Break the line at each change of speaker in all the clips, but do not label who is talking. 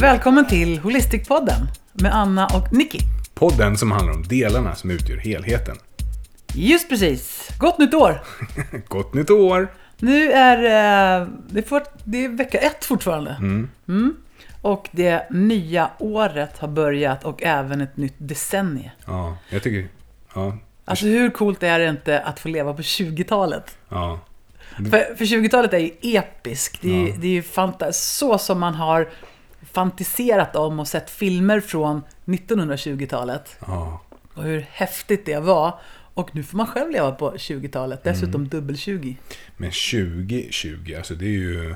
Välkommen till Holistic-podden med Anna och Nicky.
Podden som handlar om delarna som utgör helheten.
Just precis. Gott nytt år!
Gott nytt år!
Nu är eh, det, får, det är vecka ett fortfarande. Mm. Och det nya året har börjat och även ett nytt decennium.
Ja, jag tycker... Ja,
Alltså hur coolt är det inte att få leva på 20-talet?
ja.
För, för 20-talet är ju episkt. Det är,
Ja.
det är ju fanta- så som man har fantiserat om och sett filmer från 1920-talet.
ja.
Och hur häftigt det var. Och nu får man själv leva på 20-talet. Dessutom dubbel-20.
Men 2020, alltså det är ju...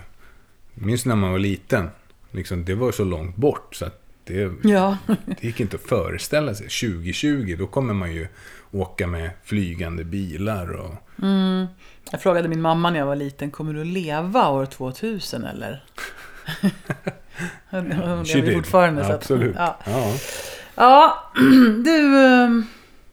Minns när man var liten. Liksom, det var så långt bort så att det,
Ja.
det gick inte att föreställa sig. 2020, då kommer man ju åka med flygande bilar och...
Jag frågade min mamma när jag var liten, kommer du att leva år 2000 eller? Hon lever fortfarande. så att-
Absolut.
Ja.
Ja.
ja, du. ehm,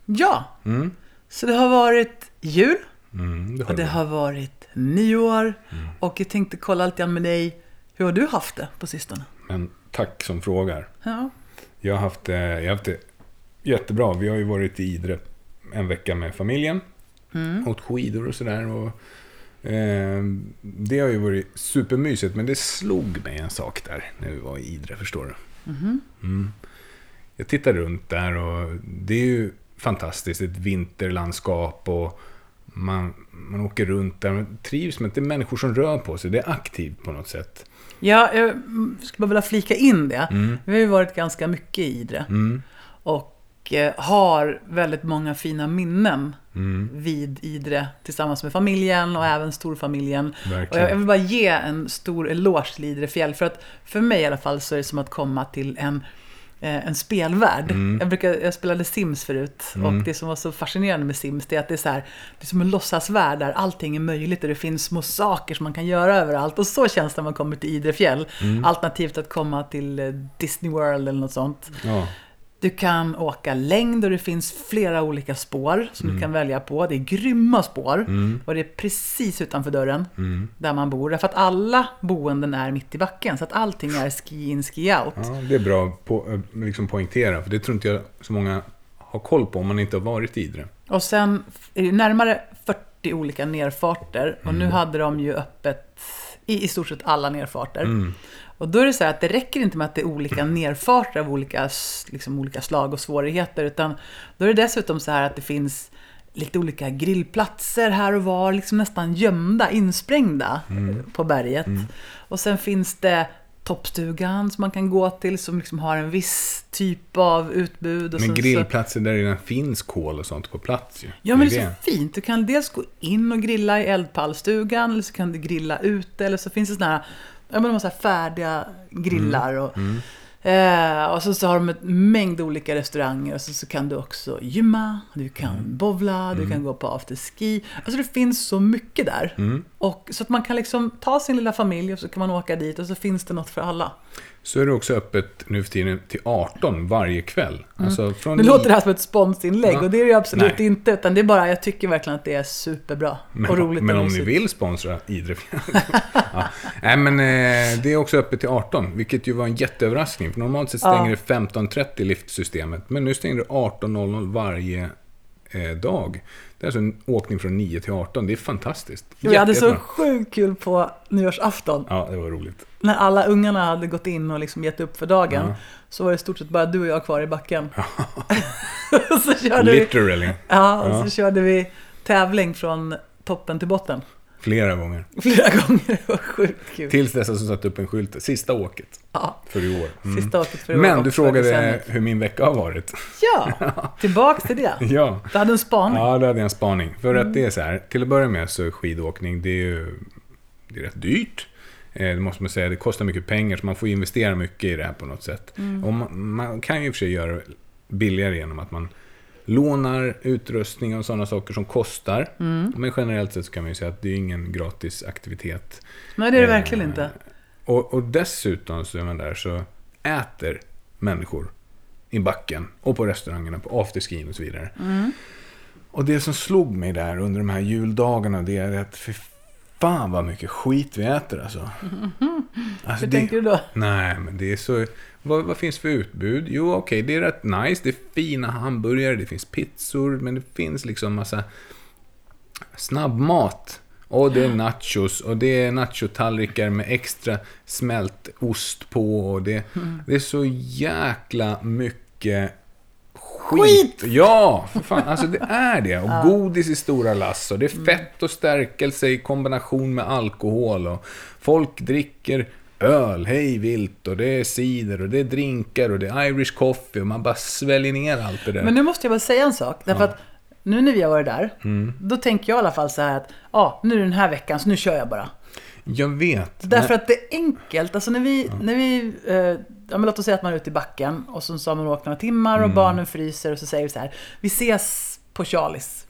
Ja,
Mm.
så det har varit jul.
Mm, det har
Och det har varit nyår.
Mm.
Och jag tänkte kolla lite grann med dig. Hur har du haft det på sistone?
Men tack som frågar.
Ja.
Jag har haft, det- jag har haft det jättebra. Vi har ju varit i Idre en vecka med familjen.
Mm.
Åkt skidor och sådär. Och, eh, det har ju varit supermysigt. Men det slog mig en sak där när vi var i Idre, förstår du.
Mhm.
Mm. Jag tittar runt där och det är ju fantastiskt. Ett vinterlandskap och man, man åker runt där. Man trivs med att det är människor som rör på sig. Det är aktivt på något sätt.
Ja, jag skulle bara vilja flika in det.
Mm.
Vi har ju varit ganska mycket i Idre.
Mm.
Och eh, har väldigt många fina minnen
Mm.
vid Idre tillsammans med familjen och även storfamiljen. Och jag, vill bara ge en stor eloge till Idre fjäll. För att för mig i alla fall så är det som att komma till en, eh, en spelvärld.
Mm.
Jag, brukar, jag spelade Sims förut. Och det som var så fascinerande med Sims det är att det är, så här, det är som en låtsasvärld där allting är möjligt. Och det finns små saker som man kan göra överallt. Och så känns det när man kommer till Idre fjäll.
Mm.
Alternativt att komma till eh, Disney World eller något sånt.
Ja.
Du kan åka längd och det finns flera olika spår som
Mm.
du kan välja på. Det är grymma spår. Och det är precis utanför dörren
Mm.
där man bor. Därför att alla boenden är mitt i backen. Så att allting är ski in, ski out.
Ja, det är bra på, eh, liksom poängtera, för det tror inte jag så många har koll på om man inte har varit i Idre.
Och sen är det närmare 40 olika nerfarter. Och
Mm.
nu hade de ju öppet i i stort sett alla nerfarter.
Mm.
Och då är det så här att det räcker inte med att det är olika nerfarter av olika, liksom, olika slag och svårigheter. Utan då är det dessutom så här att det finns lite olika grillplatser här och var, liksom nästan gömda, insprängda
Mm.
på berget. Och sen finns det toppstugan som man kan gå till som liksom har en viss typ av utbud.
Men
så-
grillplatser där det redan finns kol och sånt på plats ju.
Ja, men det
är
så fint. Du kan dels gå in och grilla i eldpallstugan, eller så kan du grilla ute, eller så finns det såna här, ja, men de har så här färdiga grillar. Och, eh, och så, så har de en mängd olika restauranger, och så, så kan du också gymma, du kan bowla, du kan gå på afterski. Alltså det finns så mycket där. Och, så att man kan liksom ta sin lilla familj och så kan man åka dit och så finns det något för alla.
Så är det också öppet nu för tiden till 18 varje kväll. Alltså från
Nu låter det här som ett sponsinlägg
Ja.
och det är det ju absolut
Nej.
inte. Utan det är bara, jag tycker verkligen att det är superbra
men,
och roligt
men
och
om ni vill sponsra Idre ja. Nej, men eh, det är också öppet till 18, vilket ju var en jätteöverraskning. För normalt sett stänger
Ja.
det 15.30 liftsystemet, men nu stänger det 18.00 varje eh, dag. Det är alltså en åkning från 9 till 18. Det är fantastiskt.
Vi hade så sjukt kul på nyårsafton.
Ja, det var roligt.
När alla ungarna hade gått in och liksom gett upp för dagen.
Ja.
Så var det i stort sett bara du och jag kvar i backen. så körde vi,
Literally.
ja, och
Ja.
så körde vi tävling från toppen till botten.
Flera gånger.
Flera gånger. Det var sjukt kul.
Tills dess att de satte upp en skylt. Sista åket
Ja,
för i år. Mm.
sista åket för i år
Men du frågade hur min vecka har varit.
Ja, tillbaks till det.
Ja.
Du hade en spaning.
Ja, då hade jag en spaning. För
Mm.
att det är så här, till att börja med så är skidåkning, det är ju det är rätt dyrt. Eh, Det måste man säga, det kostar mycket pengar så man får investera mycket i det här på något sätt.
Mm.
Och man, man kan ju i och för sig göra det billigare genom att man lånar utrustning och sådana saker som kostar.
Mm.
Men generellt sett så kan man ju säga att det är ingen gratis aktivitet.
Nej, det är det
Eh,
verkligen inte.
Och, och dessutom så är man där så äter människor i backen och på restaurangerna, på afterskin och så vidare.
Mm.
Och det som slog mig där under de här juldagarna, det är att för Fan vad mycket skit vi äter alltså. alltså
Hur tänker du då?
Nej, men det är så... Vad, vad finns för utbud? Jo, okej, det är rätt nice. Det är fina hamburgare, det finns pizzor, men det finns liksom massa snabbmat. Och det är nachos och det är nachotallrikar med extra smält ost på. Och det, det är så jäkla mycket skit. Ja, för fan. Alltså det är det. Och godis i stora lass. Och det är fett och stärkelse i kombination med alkohol. Och folk dricker öl hej vilt. Och det är cider och det är drinkar och det är Irish coffee. Och man bara sväljer ner allt det där.
Men nu måste jag bara säga en sak. Därför att nu när vi har varit där,
Mm.
då tänker jag i alla fall så här att ja, nu är den här veckan, så nu kör jag bara.
Jag vet.
Därför att det är enkelt. Alltså när vi, när vi eh, ja, men låt oss säga att man är ute i backen och så har man åkt några timmar
Mm.
och barnen fryser och så säger vi så här, vi ses på Charlies.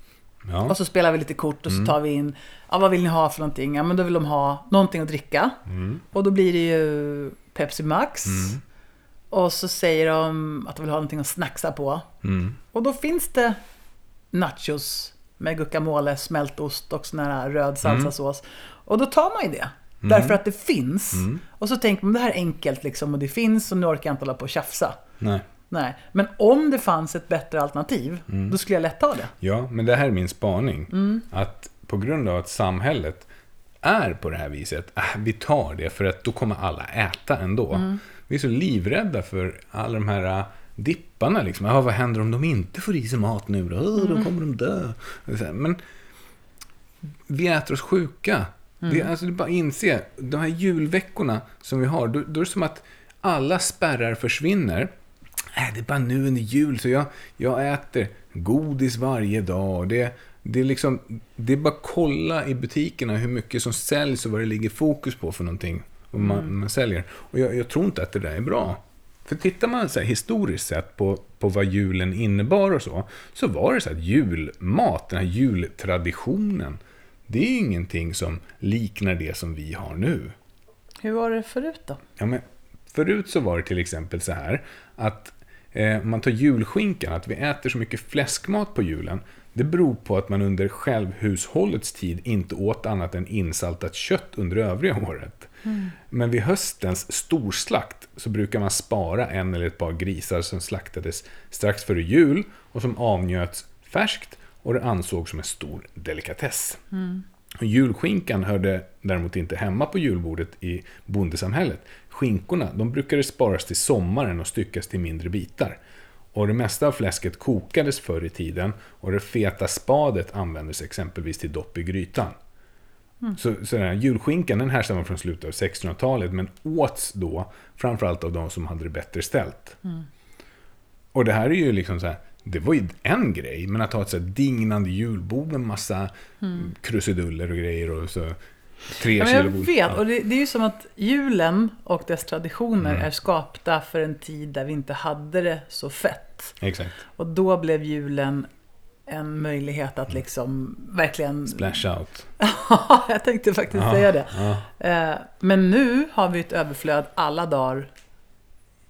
Ja. Mm.
Och så spelar vi lite kort och så tar vi in, ja vad vill ni ha för någonting? Ja men då vill de ha någonting att dricka.
Mm.
Och då blir det ju Pepsi Max. Och så säger de att de vill ha någonting att snacksa på.
Mm.
Och då finns det nachos med guacamole, smält ost och sån här röd salsasås. Och då tar man ju det. Därför att det finns. Och så tänker man det här är enkelt liksom och det finns och nu orkar jag inte hålla på och tjafsa.
Nej.
Nej, men om det fanns ett bättre alternativ, då skulle jag lätt ta det.
Ja, men det här är min spaning.
Mm.
Att på grund av att samhället är på det här viset, äh, vi tar det för att då kommer alla äta ändå.
Mm.
Vi är så livrädda för alla de här äh, dipparna. Liksom. Ah, vad händer om de inte får i sig mat nu då? Oh,
Mm.
då kommer de dö. Men vi äter oss sjuka.
Mm.
Det, alltså, det är bara att inse, de här julveckorna som vi har, då, då är det som att alla spärrar försvinner. Äh, det är bara nu under jul så jag, jag äter godis varje dag. Det, det, är liksom, det är bara att kolla i butikerna hur mycket som säljs och vad det ligger fokus på för någonting. Och man, man säljer. Och jag, jag tror inte att det där är bra. För tittar man så här, historiskt sett på, på vad julen innebar och så, så var det så att julmat, den här jultraditionen, det är ingenting som liknar det som vi har nu.
Hur var det förut då?
Ja, men förut så var det till exempel så här att eh, man tar julskinkan, att vi äter så mycket fläskmat på julen. Det beror på att man under självhushållets tid inte åt annat än insaltat kött under övriga året. Men vid höstens storslakt så brukar man spara en eller ett par grisar som slaktades strax före jul och som avnjöts färskt och det ansågs som en stor delikatess. Och Julskinkan hörde däremot inte hemma på julbordet i bondesamhället. Skinkorna de brukade sparas till sommaren och styckas till mindre bitar. Och det mesta av fläsket kokades förr i tiden och det feta spadet användes exempelvis till dopp i grytan. Så, så den här julskinkan den härstammar från slutet av 1600-talet men åts då framförallt av de som hade det bättre ställt. Och det här är ju liksom så här, det var ju en grej, men att ha ett så dignande julbord med massa krusiduller och grejer och så tre
Ja, jag vet, och det, det är ju som att julen och dess traditioner
Mm.
är skapta för en tid där vi inte hade det så fett.
Exakt.
Och då blev julen en möjlighet att liksom verkligen...
Splash out.
Ja, jag tänkte faktiskt
Ja,
säga det.
ja.
Eh, Men nu har vi ett överflöd alla dagar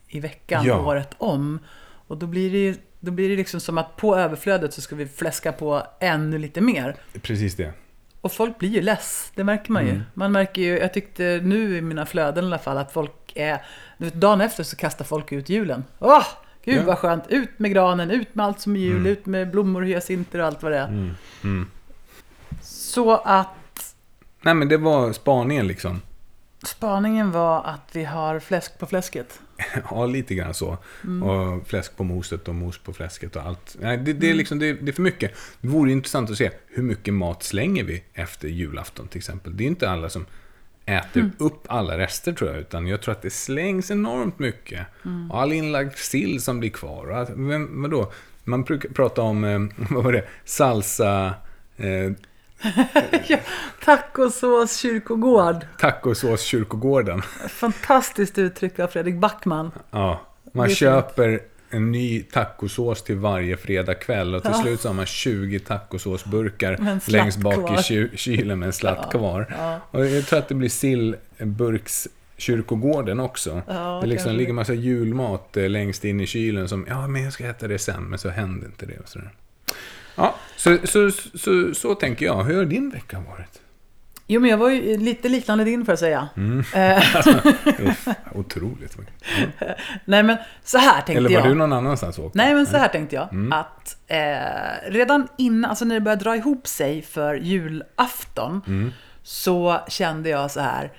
i veckan,
Ja.
året om. Och då blir det ju då blir det liksom som att på överflödet så ska vi fläska på ännu lite mer.
Precis det.
Och folk blir ju less, det märker man ju.
Mm.
Man märker ju, jag tyckte nu i mina flöden i alla fall, att folk är... Dagen efter så kastar folk ut julen. Åh, gud
Ja.
vad skönt! Ut med granen, ut med allt som är jul,
Mm.
ut med blommor, hyacinter och allt vad det är.
Mm. Mm.
Så att
Nej men det var spaningen liksom.
spaningen var att vi har fläsk på fläsket.
Ja, lite grann så.
Mm.
Och fläsk på moset och mos på fläsket och allt. Nej, det, det, är
Mm.
liksom, det, det är för mycket. Det vore intressant att se hur mycket mat slänger vi efter julafton till exempel. Det är inte alla som äter
Mm.
upp alla rester tror jag, utan jag tror att det slängs enormt mycket.
Mm.
Och all inlagd sill som blir kvar. Och vem, vadå? Man brukar prata om, eh, vad var det, salsa, eh,
ja, tacosås kyrkogård.
tacosås kyrkogården.
Fantastiskt uttryck av Fredrik Backman.
Ja, man
Det
köper en ny tacosås till varje fredag kväll och till
Ja.
slut så har man 20 tacosåsburkar längst bak
kvar.
i ky- kylen med en slatt kvar.
Ja.
Och jag tror att det blir sillburks kyrkogården också.
Ja,
det liksom
kanske.
ligger massa julmat eh, längst in i kylen som, ja men jag ska äta det sen, men så händer inte det. Och sådär. Så, så, så, så, så tänker jag. Hur har din vecka varit?
Jo, men jag var ju lite liknande din får jag säga.
Mm.
Eh,
Otroligt. Ja.
nej, men så här tänkte
Eller var
jag.
du någon annanstans och åkte?
Nej, men så här tänkte jag.
Mm.
Att eh, redan innan, alltså när det började dra ihop sig för julafton,
Mm.
så kände jag så här.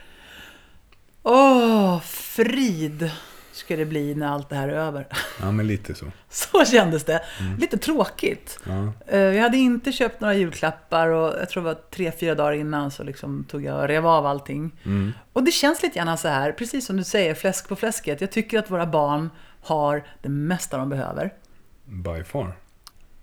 Åh, frid ska det bli när allt det här är över.
Ja, men lite så.
Så kändes det.
Mm.
Lite tråkigt.
Ja.
Eh, Jag hade inte köpt några julklappar och jag tror det var tre, fyra dagar innan så liksom tog jag och rev av allting.
Mm.
Och det känns lite grann så här, precis som du säger, fläsk på fläsket. Jag tycker att våra barn har det mesta de behöver.
By far.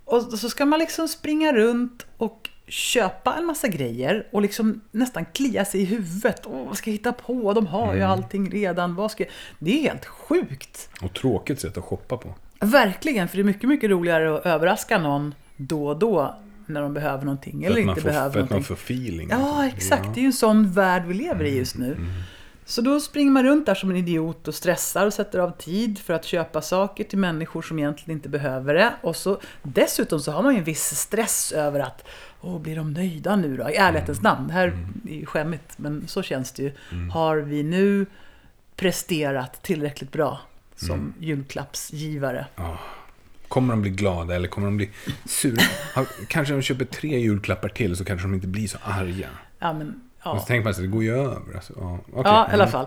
Och så ska man liksom springa runt och köpa en massa grejer och liksom nästan klia sig i huvudet. Åh, vad ska jag hitta på? De har ju allting redan. Vad ska jag... Det är helt sjukt.
Och tråkigt sätt att shoppa på.
Verkligen, för det är mycket, mycket roligare att överraska någon då och då när de behöver någonting eller inte
får,
behöver
för att man
någonting.
får feeling.
Ja, exakt. Det är ju en sån värld vi lever i just nu. Så då springer man runt där som en idiot och stressar och sätter av tid för att köpa saker till människor som egentligen inte behöver det. Och så, dessutom så har man ju en viss stress över att Åh, blir de nöjda nu då? I ärlighetens namn. Det här är ju skämmigt, men så känns det ju. Har vi nu presterat tillräckligt bra som julklappsgivare?
Kommer de bli glada eller kommer de bli sura? Kanske de köper tre julklappar till så kanske de inte blir så arga.
Ja, men, Ja.
så tänker man sig, det går ju över. Alltså, ja, okej.
Ja, i alla
Mm.
fall.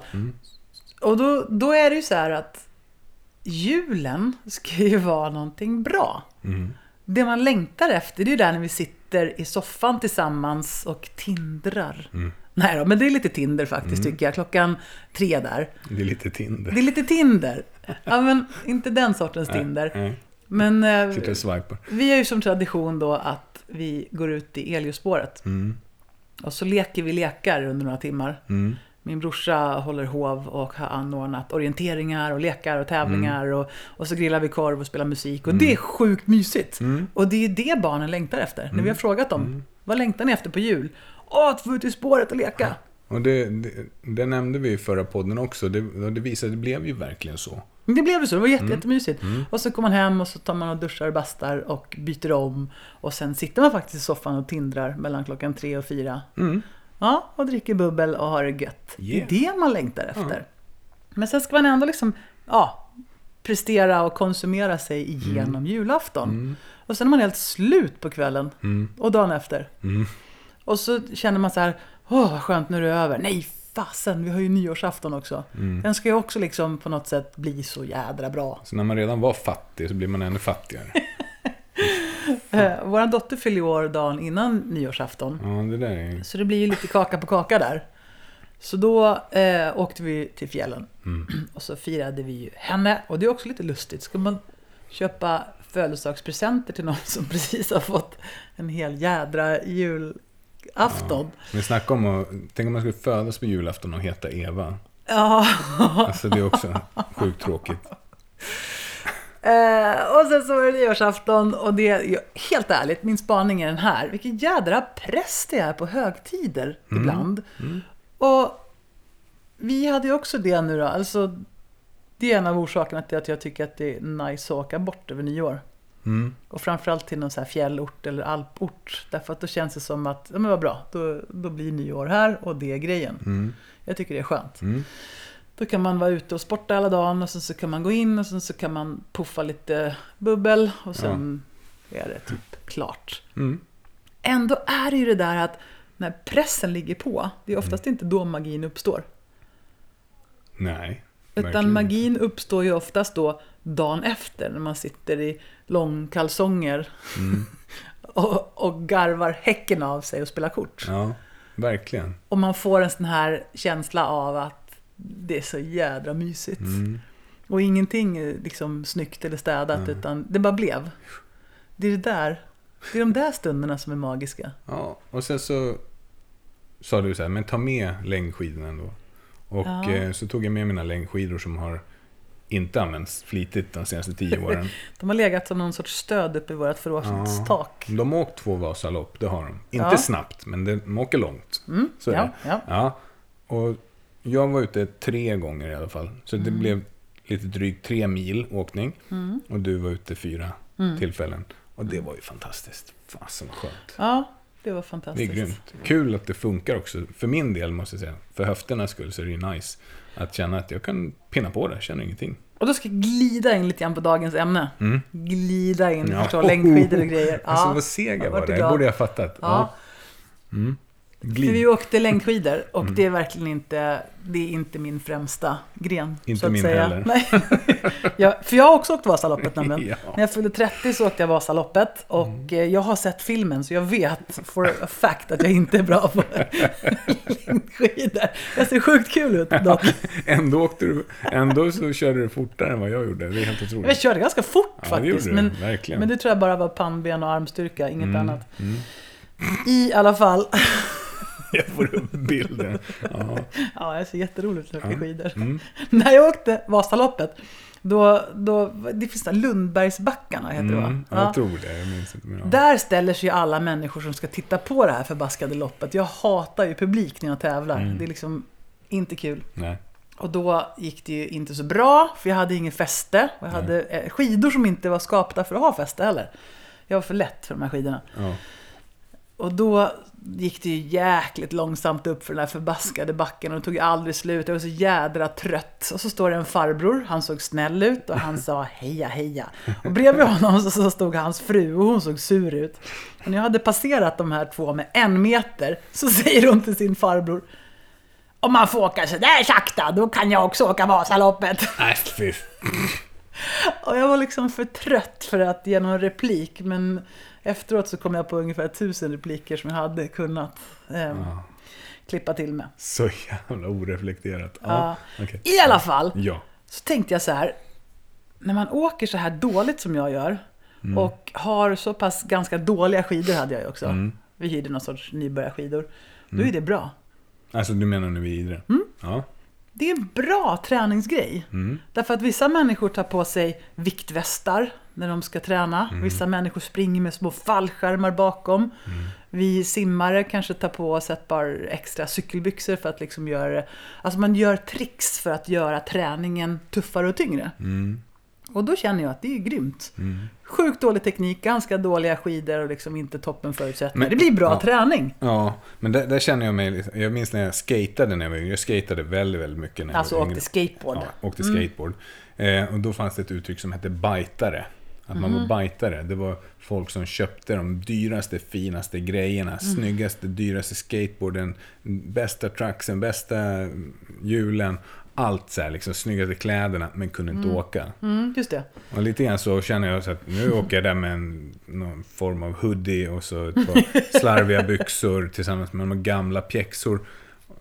Och då, då är det ju så här att julen ska ju vara någonting bra.
Mm.
Det man längtar efter, det är ju där när vi sitter i soffan tillsammans och tindrar.
Mm.
Nej då, men det är lite Tinder faktiskt tycker jag. Klockan tre där.
Det är lite Tinder.
Det är lite Tinder. Ja, men inte den sortens Tinder.
Nej,
Men eh,
och
vi har ju som tradition då att vi går ut i Eliospåret.
Mm.
Och så leker vi lekar under några timmar.
Mm.
Min brorsa håller hov och har anordnat orienteringar och lekar och tävlingar. Och, och så grillar vi korv och spelar musik. Och det är sjukt mysigt. Och det är det barnen längtar efter. När vi har frågat dem, vad längtar ni efter på jul? Åh, att få ut i spåret och leka.
Och det, det, det nämnde vi i förra podden också. Det, det visade, det blev ju verkligen så.
Men Det blev ju så, det var jätte, jättemysigt. Och så kommer man hem och så tar man och duschar och bastar och byter om. Och sen sitter man faktiskt i soffan och tindrar mellan klockan tre och fyra. Ja, och dricker bubbel och har det gött.
Yeah.
Det är det man längtar efter. Men sen ska man ändå liksom, ja, prestera och konsumera sig igenom julafton. Och sen är man helt slut på kvällen och dagen efter. Och så känner man så här, åh vad skönt nu är det över. Nej, fasen, vi har ju nyårsafton också. Den ska ju också liksom på något sätt bli så jädra bra.
Så när man redan var fattig så blir man ännu fattigare.
Eh, Vår dotter fyller ju år dagen innan nyårsafton.
Ja, det är...
Så det blir ju lite kaka på kaka där. Så då eh, åkte vi till fjällen. Och så firade vi ju henne. Och det är också lite lustigt. Ska man köpa födelsedagspresenter till någon som precis har fått en hel jädra julafton?
Men snacka om att... Tänk om man skulle födas på julafton och heta Eva.
Ja.
Alltså det är också sjukt tråkigt.
Eh, och sen så var det nyårsafton och det, helt ärligt, min spaning är den här. Vilken jädra press det är på högtider ibland. Och vi hade ju också det nu då. Alltså, det är en av orsakerna till att jag tycker att det är nice att åka bort över nyår.
Mm.
Och framförallt till någon så här fjällort eller alport. Därför att då känns det som att, ja men vad bra, då, då blir nyår här och det är grejen.
Mm.
Jag tycker det är skönt.
Mm.
Då kan man vara ute och sporta hela dagen och sen så kan man gå in och sen så kan man puffa lite bubbel och sen är det typ klart.
Mm.
Ändå är det ju det där att när pressen ligger på, det är oftast inte då magin uppstår.
Nej.
Utan
verkligen
magin uppstår ju oftast då dagen efter när man sitter i långkalsonger
Mm.
och, och garvar häcken av sig och spelar kort.
Ja, verkligen.
Och man får en sån här känsla av att det är så jädra mysigt.
Mm.
Och ingenting är liksom snyggt eller städat, utan det bara blev. Det är det där. Det är de där stunderna som är magiska.
Ja, och sen så sa du så här, men ta med längdskidorna ändå. Och
Ja.
eh, så tog jag med mina längdskidor som har inte använts flitigt de senaste tio åren.
De har legat som någon sorts stöd uppe i vårt förrådstak.
De har åkt två Vasalopp, det har de. Inte
Ja.
snabbt, men de åker långt. Så är
ja, ja.
ja. Och jag var ute tre gånger i alla fall. Så
Mm.
det blev lite drygt tre mil åkning. Och du var ute fyra
Mm.
tillfällen. Och det var ju fantastiskt. Fasen vad skönt.
ja. Det var
Det är
fantastiskt.
grymt. Kul att det funkar också. För min del måste jag säga. För höfternas skull så är det ju nice. Att känna att jag kan pinna på det, känner ingenting.
Och då ska jag glida in lite grann på dagens ämne. Glida in,
Mm. Ja.
förstå, längdskidor och grejer.
Alltså vad seg jag
jag
var där. Det borde jag ha fattat.
Ja.
Mm.
För vi
Glid.
åkte längdskidor och
Mm.
det är verkligen inte, det är inte min främsta gren.
Inte
så att
min
säga.
heller.
Nej. jag, för jag har också åkt Vasaloppet nämligen.
Ja.
När jag fyllde 30 så åkte jag Vasaloppet och
Mm.
eh, jag har sett filmen så jag vet for a fact att jag inte är bra på längdskidor. Jag ser sjukt kul ut dock.
Ändå, åkte du, ändå så körde du fortare än vad jag gjorde. Det är helt otroligt.
Jag körde ganska fort
Ja, det
faktiskt.
du.
Men,
Verkligen.
men det tror jag bara var pannben och armstyrka, inget
Mm,
annat. I alla fall.
Jag får upp bilden. Ja.
Ja, jag ser jätterolig ut när jag åker skidor.
Mm.
När jag åkte Vasaloppet, då, då, det finns där Lundbergsbackarna heter det va?
Mm. Ja,
Ja.
jag tror det. Jag minns inte. Ja.
Där ställer sig ju alla människor som ska titta på det här förbaskade loppet. Jag hatar ju publik när jag tävlar.
Mm.
Det är liksom inte kul.
Nej.
Och då gick det ju inte så bra, för jag hade ingen fäste. Och jag
Nej.
hade eh, skidor som inte var skapta för att ha fäste heller. Jag var för lätt för de här skidorna.
Ja.
Och då gick det ju jäkligt långsamt upp för den här förbaskade backen och det tog aldrig slut. Jag var så jädra trött. Och så står det en farbror, han såg snäll ut och han sa heja heja. Och bredvid honom så, stod hans fru och hon såg sur ut. Och när jag hade passerat de här två med en meter så säger hon till sin farbror om man får åka så där sakta, då kan jag också åka Vasaloppet.
Nej, fy.
Och jag var liksom för trött för att ge någon replik, men efteråt så kom jag på ungefär tusen repliker som jag hade kunnat eh,
Ja.
klippa till med.
Så jävla oreflekterat. Ja.
Ja.
okej.
I alla fall,
Ja.
så tänkte jag så här, när man åker så här dåligt som jag gör
Mm.
och har så pass ganska dåliga skidor hade jag ju också.
Mm.
Vi hyrde någon sorts nybörjarskidor. Då är det bra.
Alltså du menar nu vid Idre?
Mm.
Ja.
Det är en bra träningsgrej.
Mm.
Därför att vissa människor tar på sig viktvästar när de ska träna.
Mm.
Vissa människor springer med små fallskärmar bakom.
Mm.
Vi simmare kanske tar på oss ett par extra cykelbyxor för att liksom göra det. Alltså man gör tricks för att göra träningen tuffare och tyngre.
Mm.
Och då känner jag att det är grymt.
Mm.
Sjukt dålig teknik, ganska dåliga skidor och liksom inte toppen förutsättningar.
Men-
Det blir bra
ja.
träning.
Ja, men där, där känner jag mig Jag minns när jag skatade när jag var yngre. Jag skatade väldigt, väldigt mycket när jag
Alltså
var
åkte skateboard. Mm.
Ja, åkte skateboard. Eh, och då fanns det ett uttryck som hette bajtare. Att man
Mhm.
var bajtare. Det var folk som köpte de dyraste, finaste grejerna.
Mm.
Snyggaste, dyraste skateboarden. Bästa trucksen, bästa hjulen. Allt så här, liksom snyggaste kläderna, men kunde inte åka.
Mm, just det.
Och lite grann så känner jag så att nu åker jag där med en, någon form av hoodie och så ett par slarviga byxor tillsammans med några gamla pjäxor.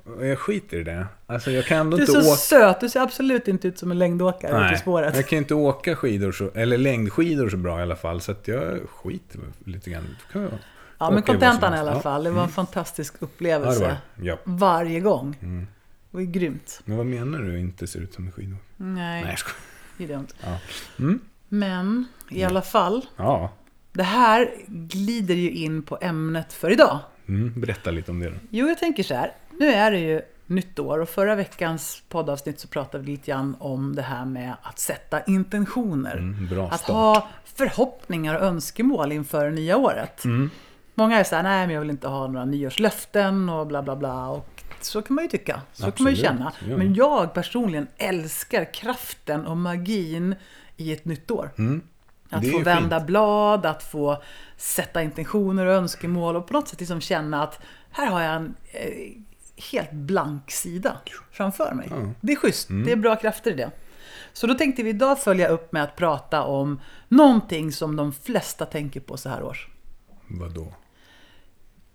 Och jag skiter i det. Alltså jag kan ändå
Du är
inte
så
åka...
söt, du ser absolut inte ut som en längdåkare ute i
Nej,
spåret.
jag kan inte åka skidor så, eller längdskidor så bra i alla fall. Så att jag skiter lite grann. Då kan jag
Ja, men kontentan i alla
Ja.
fall. Det var en fantastisk
Ja, det
upplevelse.
var det. Ja.
Varje gång.
Mm.
Det var ju grymt.
Men vad menar du inte ser ut som en skidor?
Nej,
Nej,
det är dumt.
Ja. Mm.
Men i alla fall,
Ja.
det här glider ju in på ämnet för idag.
Mm. Berätta lite om det då.
Jo, jag tänker så här. Nu är det ju nytt år och förra veckans poddavsnitt så pratade vi lite grann om det här med att sätta intentioner.
Mm,
Att ha förhoppningar och önskemål inför det nya året.
Mm.
Många är så här, nej men jag vill inte ha några nyårslöften och bla bla bla. Och så kan man ju tycka, så kan man ju
Absolut,
känna. Men jag personligen älskar kraften och magin i ett nytt år.
Mm.
Att få vända
fint.
blad, att få sätta intentioner och önskemål och på något sätt liksom känna att här har jag en eh, helt blank sida framför mig.
Ja.
Det är schysst,
Mm.
det är bra krafter i det. Så då tänkte vi idag följa upp med att prata om någonting som de flesta tänker på så här års.
Vadå?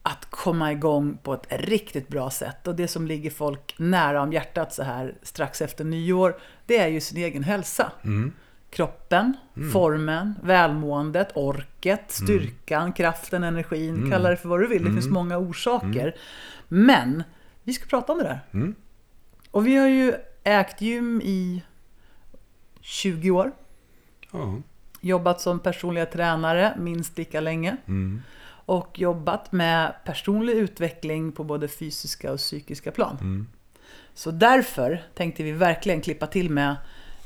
Att komma igång på ett riktigt bra sätt. Och det som ligger folk nära om hjärtat så här strax efter nyår, det är ju sin egen hälsa.
Mm.
Kroppen, formen, välmåendet, orket, styrkan, kraften, energin. Kalla det för vad du vill. Det finns många orsaker. Men vi ska prata om det där.
Mm.
Och vi har ju ägt gym i 20 år.
Ja.
Jobbat som personliga tränare minst lika länge.
Mm.
Och jobbat med personlig utveckling på både fysiska och psykiska plan.
Mm.
Så därför tänkte vi verkligen klippa till med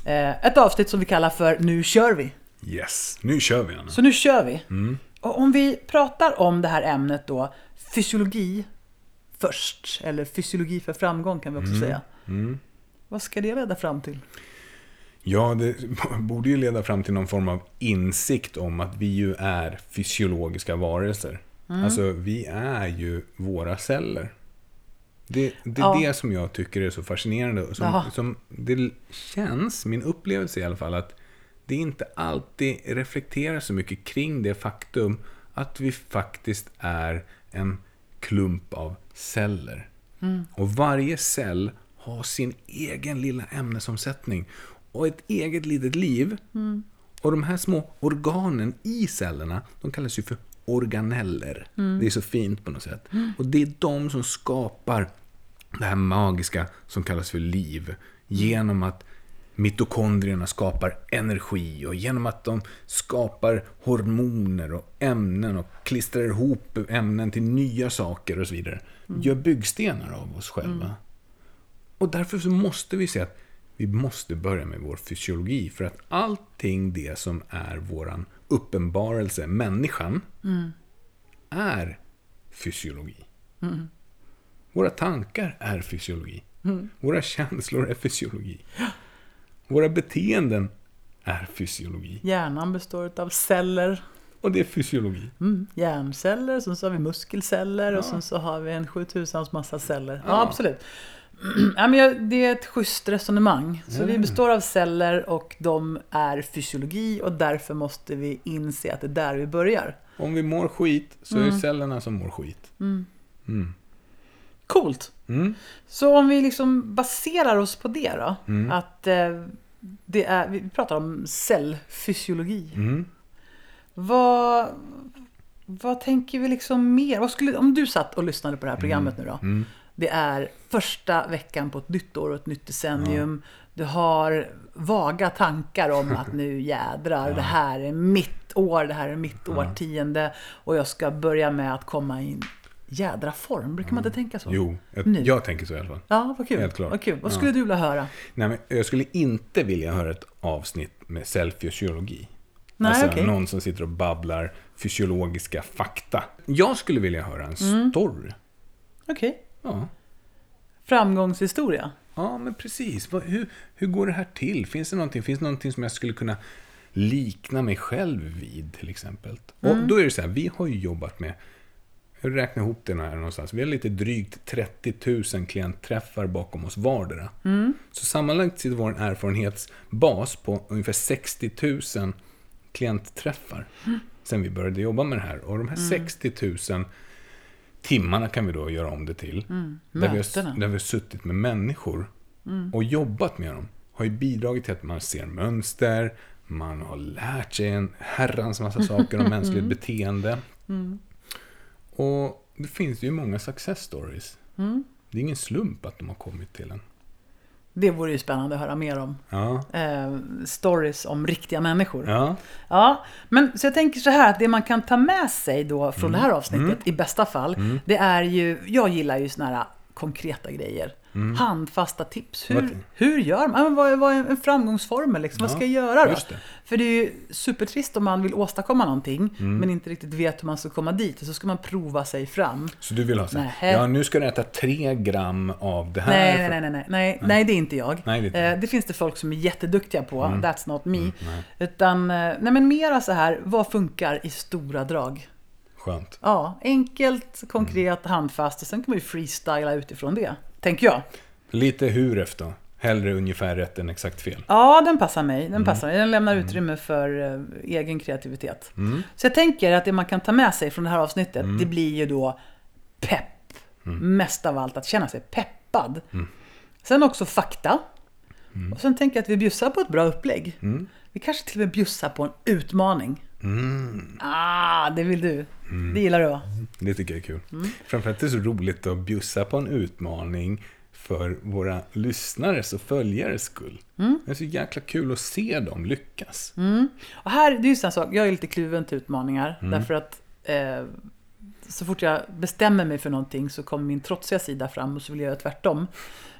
eh, ett avsnitt som vi kallar för Nu kör vi.
Yes, nu kör vi Anna.
Så nu kör vi.
Mm.
Och om vi pratar om det här ämnet då, fysiologi först, eller fysiologi för framgång kan vi också säga. Vad ska det leda fram till?
Ja, det borde ju leda fram till någon form av insikt om att vi ju är fysiologiska varelser. Alltså, vi är ju våra celler. Det, det är
Ja.
det som jag tycker är så fascinerande. Som, som det känns, min upplevelse i alla fall, att det inte alltid reflekterar så mycket kring det faktum att vi faktiskt är en klump av celler. Och varje cell har sin egen lilla ämnesomsättning och ett eget litet liv. Och de här små organen i cellerna, de kallas ju för organeller. Det är så fint på något sätt. Och det är de som skapar det här magiska som kallas för liv. Genom att mitokondrierna skapar energi och genom att de skapar hormoner och ämnen och klistrar ihop ämnen till nya saker och så vidare. Gör byggstenar av oss själva. Och därför så måste vi se att vi måste börja med vår fysiologi. För att allting det som är våran uppenbarelse, människan, är fysiologi. Våra tankar är fysiologi. Våra känslor är fysiologi. Våra beteenden är fysiologi.
Hjärnan består av celler,
Och det är fysiologi.
mm, hjärnceller, sen så har vi muskelceller och
Ja.
sen så har vi en 7000 massa celler. Ja,
Ja.
absolut. Ja, men det är ett schysst resonemang. Så vi består av celler och de är fysiologi och därför måste vi inse att det är där vi börjar.
Om vi mår skit så är det cellerna som mår skit.
Coolt!
Mm.
Så om vi liksom baserar oss på det då,
Mm.
att eh, det är, vi pratar om cellfysiologi.
Mm.
Vad, vad tänker vi liksom mer? Vad skulle, om du satt och lyssnade på det här programmet nu då.
Mm.
Det är första veckan på ett nytt år och ett nytt decennium. Du har vaga tankar om att nu jädrar, det här är mitt år, det här är mitt årtionde. Och jag ska börja med att komma i en jädra form. Brukar man inte tänka så?
Jo, jag,
Nu.
jag tänker så i alla fall.
Ja, vad kul.
Helt klart.
Vad, kul. vad
Ja.
skulle du vilja höra?
Nej, men jag skulle inte vilja höra ett avsnitt med cellfysiologi.
Nej,
alltså
okej.
någon som sitter och babblar fysiologiska fakta. Jag skulle vilja höra en
Mm.
story.
Okej.
Ja.
Framgångshistoria.
ja, men precis. Hur, hur går det här till? Finns det någonting, finns det någonting som jag skulle kunna likna mig själv vid till exempel? Och då är det så här, vi har ju jobbat med jag räknar ihop det här någonstans. Vi har lite drygt 30 000 klientträffar bakom oss vardera. Så sammanlagt sitter vår erfarenhetsbas på ungefär 60 000 klientträffar. Sen vi började jobba med det här. Och de här 60 000 timmarna kan vi då göra om det till. Där, vi har, där vi har suttit med människor och jobbat med dem. Har ju bidragit till att man ser mönster, man har lärt sig en herrans massa saker om mänskligt beteende. Och det finns ju många success stories. Det är ingen slump att de har kommit till en.
Det vore ju spännande att höra mer om.
Ja.
Eh, stories om riktiga människor.
Ja.
Ja, men så jag tänker så här att det man kan ta med sig då från
Mm.
det här avsnittet, i bästa fall, det är ju, jag gillar ju såna här konkreta grejer. Handfasta tips. Hur,
Mm. Vad-
hur gör man? Ja, Vad är, vad är en framgångsformel? Liksom? vad
Ja,
ska jag göra då?
det.
För det är ju supertrist om man vill åstadkomma någonting,
Mm.
men inte riktigt vet hur man ska komma dit. Och så ska man prova sig fram.
Så du vill ha så här,
Nej.
ja nu ska du äta tre gram av det här.
Nej,
för-
nej, nej, nej, nej, nej, det är inte jag.
Nej, det inte
Eh, det finns det folk som är jätteduktiga på, that's not me.
nej.
Utan, eh, nej men mera så här, vad funkar i stora drag?
Skönt.
Ja, enkelt, konkret, handfast och sen kan man ju freestyla utifrån det. Tänker jag.
Lite huref då. Hellre ungefär rätt än exakt fel.
Ja, den passar mig. Den passar mig. Den lämnar utrymme för eh, egen kreativitet. Så jag tänker att det man kan ta med sig från det här avsnittet, det blir ju då pepp. Mest av allt att känna sig peppad. Sen också fakta. Och sen tänker jag att vi bjussar på ett bra upplägg. Vi kanske till och med bjussar på en utmaning. Ah, det vill du. Det gillar du va?
Det tycker jag är kul.
Mm.
Framförallt är det så roligt att bjussa på en utmaning för våra lyssnares och följares skull.
Mm.
Det är så jäkla kul att se dem lyckas.
Och här, det är ju en sak, jag är lite kluven till utmaningar. Därför att eh, så fort jag bestämmer mig för någonting så kommer min trotsiga sida fram och så vill jag göra tvärtom.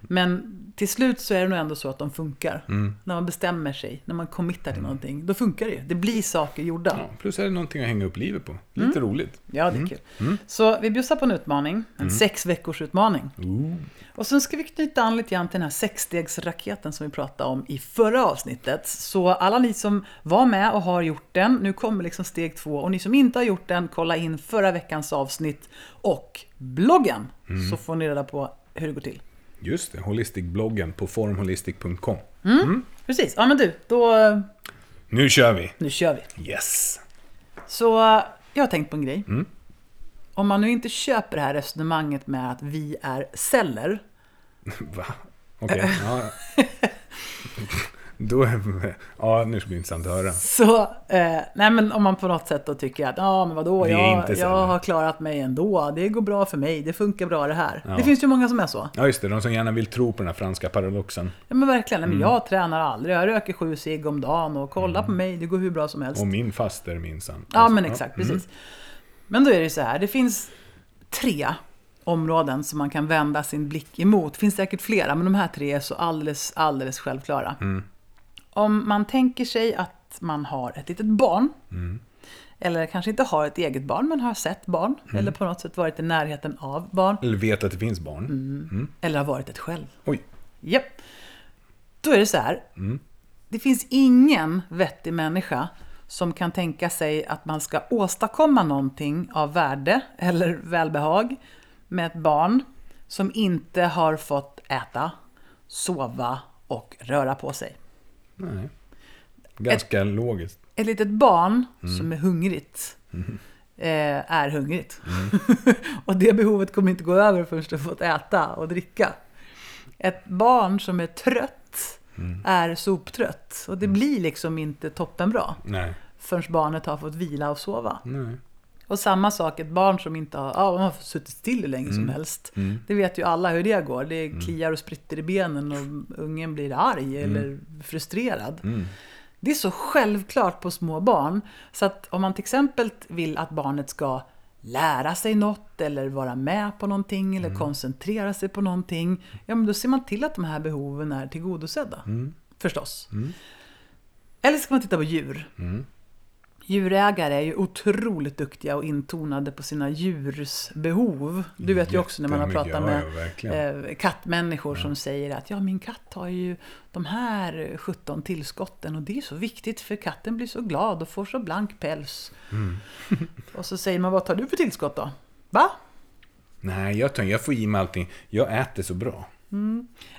Men till slut så är det nog ändå så att de funkar.
Mm.
När man bestämmer sig, när man committar till någonting, då funkar det ju. Det blir saker gjorda.
Ja, plus är det någonting att hänga upp livet på. Lite
Mm.
roligt.
Ja, det är kul. Så vi bjussar på en utmaning, en sex veckors utmaning.
Ooh.
Och sen ska vi knyta an lite grann till den här sexstegsraketen som vi pratade om i förra avsnittet. Så alla ni som var med och har gjort den, nu kommer liksom steg två. Och ni som inte har gjort den, kolla in förra veckans avsnitt och bloggen. Så får ni reda på hur det går till.
Just det, Holistic-bloggen på formholistic.com.
Precis, ja men du, då,
Nu kör vi!
nu kör vi.
Yes!
Så jag har tänkt på en grej. Om man nu inte köper det här resonemanget med att vi är celler,
Va? Okej. Ja. Då, ja, nu ska det bli intressant att höra.
Så, eh, nej men om man på något sätt då tycker att, ja men vadå, jag, jag har klarat mig ändå, det går bra för mig, det funkar bra det här.
Ja.
Det finns ju många som är så.
Ja, just det. De som gärna vill tro på den här franska paradoxen.
Ja men verkligen,
Mm.
men jag tränar aldrig, jag röker sju cigg om dagen och kolla på mig, det går hur bra som helst.
Och min faster minsann.
Ja men exakt,
Mm.
precis. Men då är det ju så här, det finns tre områden som man kan vända sin blick emot. Det finns säkert flera, men de här tre är så alldeles, alldeles självklara.
Mm.
Om man tänker sig att man har ett litet barn,
Mm.
eller kanske inte har ett eget barn, men har sett barn,
Mm.
eller på något sätt varit i närheten av barn,
Eller vet att det finns barn.
Mm. eller har varit ett själv.
Oj.
Japp. Då är det så här.
Mm.
Det finns ingen vettig människa som kan tänka sig att man ska åstadkomma någonting av värde eller välbehag med ett barn som inte har fått äta, sova och röra på sig.
Nej. Ganska logiskt.
Ett litet barn
Mm.
som är hungrigt eh, är hungrigt.
Mm.
och det behovet kommer inte gå över förrän du fått äta och dricka. Ett barn som är trött
Mm.
är soptrött. Och det blir liksom inte toppenbra
Nej.
förrän barnet har fått vila och sova.
Nej.
Och samma sak, ett barn som inte har, ja, man har suttit still hur länge
Mm.
som helst. Det vet ju alla hur det går. Det kliar och spritter i benen och ungen blir arg eller frustrerad.
Mm.
Det är så självklart på små barn. Så att om man till exempel vill att barnet ska lära sig något eller vara med på någonting eller koncentrera sig på någonting. Ja, men då ser man till att de här behoven är tillgodosedda. Förstås. Eller ska man titta på djur.
Mm.
Djurägare är ju otroligt duktiga och intonade på sina djurs behov. Du vet ju också när man har pratat
ja,
med
ja,
eh, kattmänniskor som säger att ja, min katt har ju de här 17 tillskotten och det är så viktigt för katten blir så glad och får så blank päls.
Mm.
och så säger man, vad tar du för tillskott då? Va?
Nej, jag, tar, jag får i mig allting. Jag äter så bra.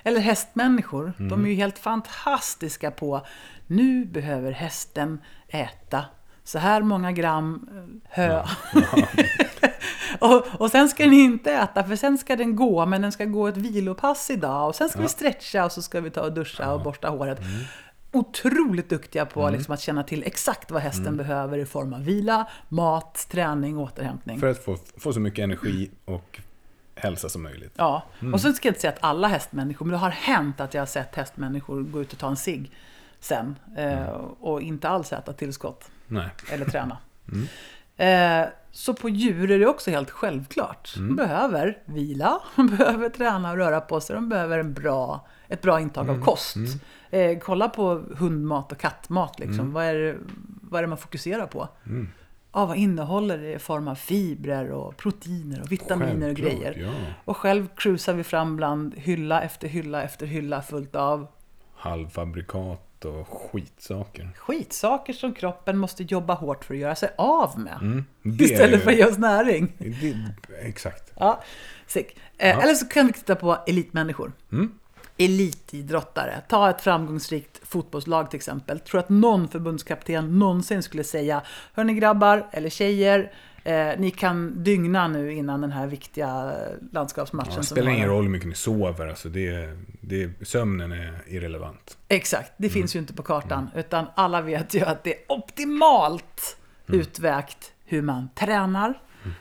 Eller hästmänniskor, de
Mm.
är ju helt fantastiska på nu behöver hästen äta så här många gram eh, hö. och, och sen ska den inte äta, för sen ska den gå, men den ska gå ett vilopass idag. Och sen ska vi stretcha och så ska vi ta och duscha och borsta håret.
Mm.
Otroligt duktiga på liksom, att känna till exakt vad hästen
Mm.
behöver i form av vila, mat, träning, återhämtning.
För att få, få så mycket energi och hälsa som möjligt.
Ja,
Mm.
och så ska jag inte säga att alla hästmänniskor, men det har hänt att jag har sett hästmänniskor gå ut och ta en cigg sen eh,
Mm.
och inte alls äta tillskott
Nej.
eller träna.
Mm.
Eh, så på djur är det också helt självklart.
Mm.
De behöver vila, de behöver träna och röra på sig, de behöver en bra, ett bra intag
Mm.
av kost. Eh, kolla på hundmat och kattmat, liksom.
Mm.
vad, är det, vad är det man fokuserar på? Ja, vad innehåller det i form av fibrer och proteiner och vitaminer och grejer?
Ja.
Och själv cruisar vi fram bland hylla efter hylla efter hylla fullt av
Halvfabrikat och skitsaker.
skitsaker som kroppen måste jobba hårt för att göra sig av med.
Mm.
Istället för att ge oss näring.
Det, exakt.
Ja, sick. Eh, Eller så kan vi titta på elitmänniskor.
Mm.
Elitidrottare. Ta ett framgångsrikt fotbollslag till exempel. Tror att någon förbundskapten någonsin skulle säga Hörni grabbar eller tjejer, eh, ni kan dygna nu innan den här viktiga landskapsmatchen.
Ja, det spelar ingen roll hur mycket ni sover. Alltså det, det, sömnen är irrelevant.
Exakt, det
Mm.
finns ju inte på kartan. Utan alla vet ju att det är optimalt
Mm.
utvägt hur man tränar,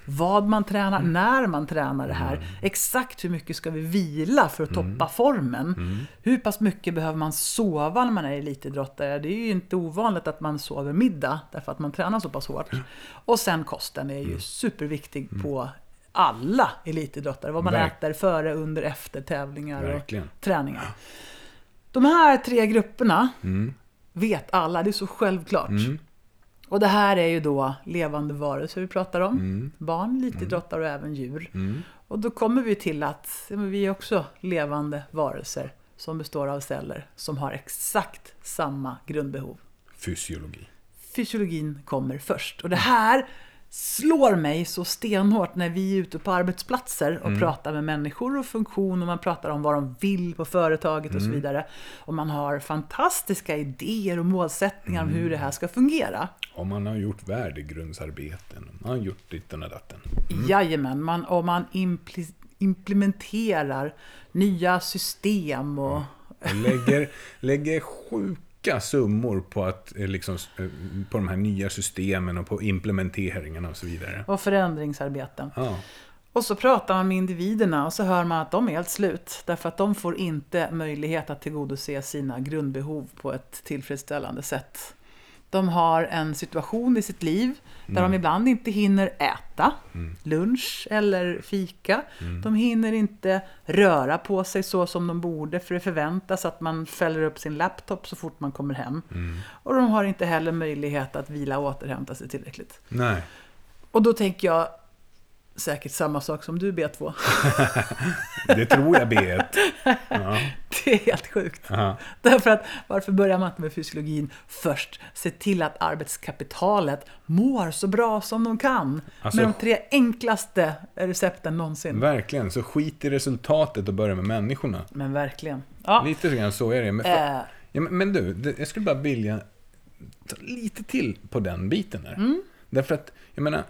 vad man tränar,
Mm.
när man tränar det här. Exakt hur mycket ska vi vila för att
Mm.
toppa formen? Hur pass mycket behöver man sova när man är elitidrottare? Det är ju inte ovanligt att man sover middag därför att man tränar så pass hårt. Och sen kosten är ju
Mm.
superviktig på alla elitidrottare. Vad man
Verk-
äter före, under, efter tävlingar
Verkligen.
och träningar. De här tre grupperna
Mm.
vet alla, det är så självklart. Och det här är ju då levande varelser vi pratar om.
Mm.
Barn, elitidrottare och även djur. Och då kommer vi till att ja, vi är också levande varelser som består av celler som har exakt samma grundbehov.
Fysiologi.
Fysiologin kommer först. Och det här slår mig så stenhårt när vi är ute på arbetsplatser och pratar med människor och funktion och man pratar om vad de vill på företaget och så vidare. Och man har fantastiska idéer och målsättningar om hur det här ska fungera.
Om man har gjort värdegrundsarbeten, man har gjort ditten och datten.
Jajamän, man, och man impli- implementerar nya system och...
Och lägger, lägger sjuka summor på, att, eh, liksom, eh, på de här nya systemen och på implementeringarna och så vidare.
och förändringsarbeten.
Ja,
Och så pratar man med individerna och så hör man att de är helt slut. Därför att de får inte möjlighet att tillgodose sina grundbehov på ett tillfredsställande sätt. De har en situation i sitt liv där de ibland inte hinner äta lunch eller fika. De hinner inte röra på sig så som de borde för det förväntas att man fäller upp sin laptop så fort man kommer hem. Och de har inte heller möjlighet att vila och återhämta sig tillräckligt.
nej.
Och då tänker jag säkert samma sak som du B2.
Det tror jag B1. Ja.
Det är helt sjukt.
Aha.
Därför att varför börjar man inte med fysiologin först? Se till att arbetskapitalet mår så bra som de kan.
Alltså-
med de tre enklaste recepten någonsin.
Verkligen, så skit i resultatet och börja med människorna.
Men verkligen. Ja.
Lite grann så är det. Men, för,
Eh,
ja, men, du, jag skulle bara vilja ta lite till på den biten där.
Mm.
Därför att, jag menar,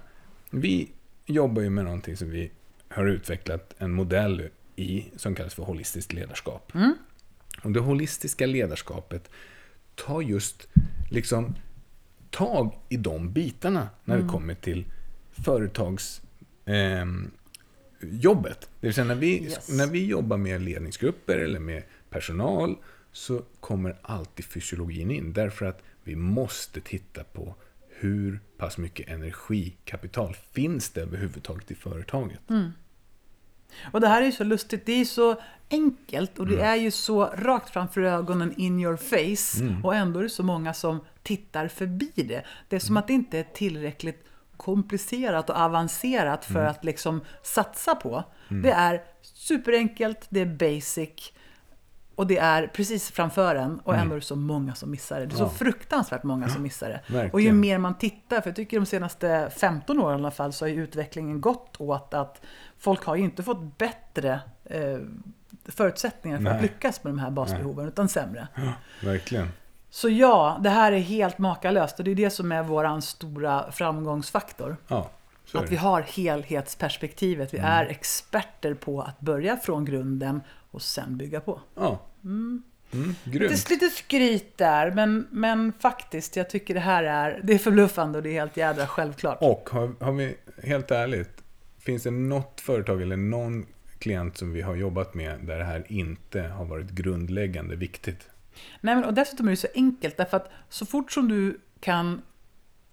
vi jobbar ju med någonting som vi har utvecklat en modell i som kallas för holistiskt ledarskap.
Mm.
Och det holistiska ledarskapet tar just liksom tag i de bitarna när
Mm.
det kommer till företags ehm, jobbet. Det vill säga när vi,
Yes.
när vi jobbar med ledningsgrupper eller med personal så kommer alltid fysiologin in. Därför att vi måste titta på hur pass mycket energikapital finns det överhuvudtaget i företaget.
och det här är ju så lustigt. Det är så enkelt och det
Mm.
är ju så rakt framför ögonen in your face.
Mm.
Och ändå är det så många som tittar förbi det. Det är som att det inte är tillräckligt komplicerat och avancerat
Mm.
för att liksom satsa på. Det är superenkelt, det är basic och det är precis framför en och ändå är det så många som missar det. Det är så
Mm. Ja.
fruktansvärt många som missar det.
Verkligen.
Och ju mer man tittar, för jag tycker de senaste 15 åren i alla fall, så har ju utvecklingen gått åt att folk har ju inte fått bättre eh, förutsättningar för att
Nej.
lyckas med de här basbehoven, utan sämre.
Verkligen.
Så ja, det här är helt makalöst och det är det som är vår stora framgångsfaktor.
Ja,
Att vi har helhetsperspektivet. Vi är experter på att börja från grunden och sen bygga på.
Ja. Mm,
Lite,
grymt.
lite skryt där, men, men faktiskt, jag tycker det här är, det är förbluffande och det är helt jädra självklart.
Och har, har vi, helt ärligt, finns det något företag eller någon klient som vi har jobbat med där det här inte har varit grundläggande viktigt?
Nej, men, och dessutom är det så enkelt, därför att så fort som du kan...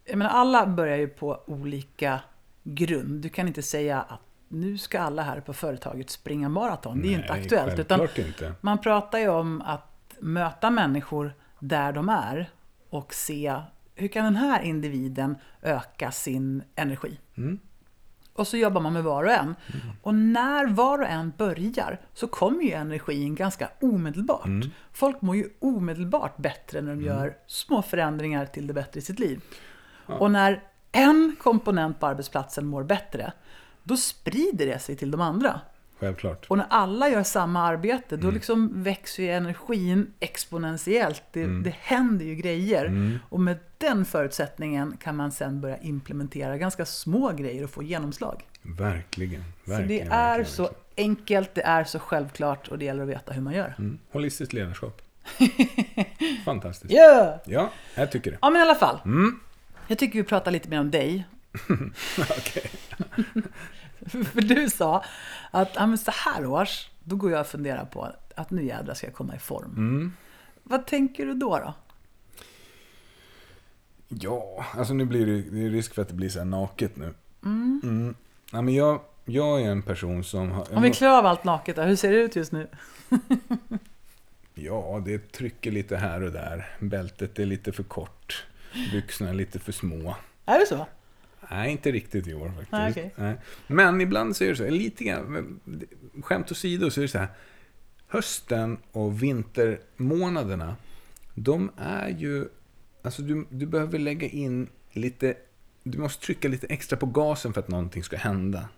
Jag menar, alla börjar ju på olika grund. Du kan inte säga att nu ska alla här på företaget springa maraton. Det är ju inte aktuellt. Utan
inte.
man pratar ju om att möta människor där de är och se hur kan den här individen öka sin energi.
Mm.
Och så jobbar man med var och en. Och när var och en börjar så kommer ju energin ganska omedelbart.
Mm.
Folk mår ju omedelbart bättre när de gör små förändringar till det bättre i sitt liv. Och när en komponent på arbetsplatsen mår bättre, då sprider det sig till de andra.
Självklart.
Och när alla gör samma arbete,
Mm.
då liksom växer ju energin exponentiellt. Det,
Mm.
det händer ju grejer. Och med den förutsättningen kan man sen börja implementera ganska små grejer och få genomslag.
Verkligen.
Så
verkligen
det är
verkligen,
så enkelt, det är så självklart och det gäller att veta hur man gör.
Mm. Holistiskt ledarskap. Fantastiskt.
Yeah!
Ja, jag tycker det.
Ja, men i alla fall.
Mm.
Jag tycker vi pratar lite mer om dig
Okej.
För du sa att ja, men så här års, då går jag och funderar på att nu jädrar ska jag komma i form.
Mm.
Vad tänker du då? då?
Ja, alltså nu blir det, det är risk för att det blir så här naket nu. Mm. Ja, men jag, jag är en person som har...
Om vi klär av allt naket då, hur ser det ut just nu?
Ja, det trycker lite här och där. Bältet är lite för kort. Byxorna är lite för små.
Är det så?
Nej, inte riktigt i år faktiskt.
Okej.
Nej. Men ibland så är det så, lite grann, skämt åsido så är det så här. Hösten och vintermånaderna, de är ju, alltså du, du behöver lägga in lite, du måste trycka lite extra på gasen för att någonting ska hända.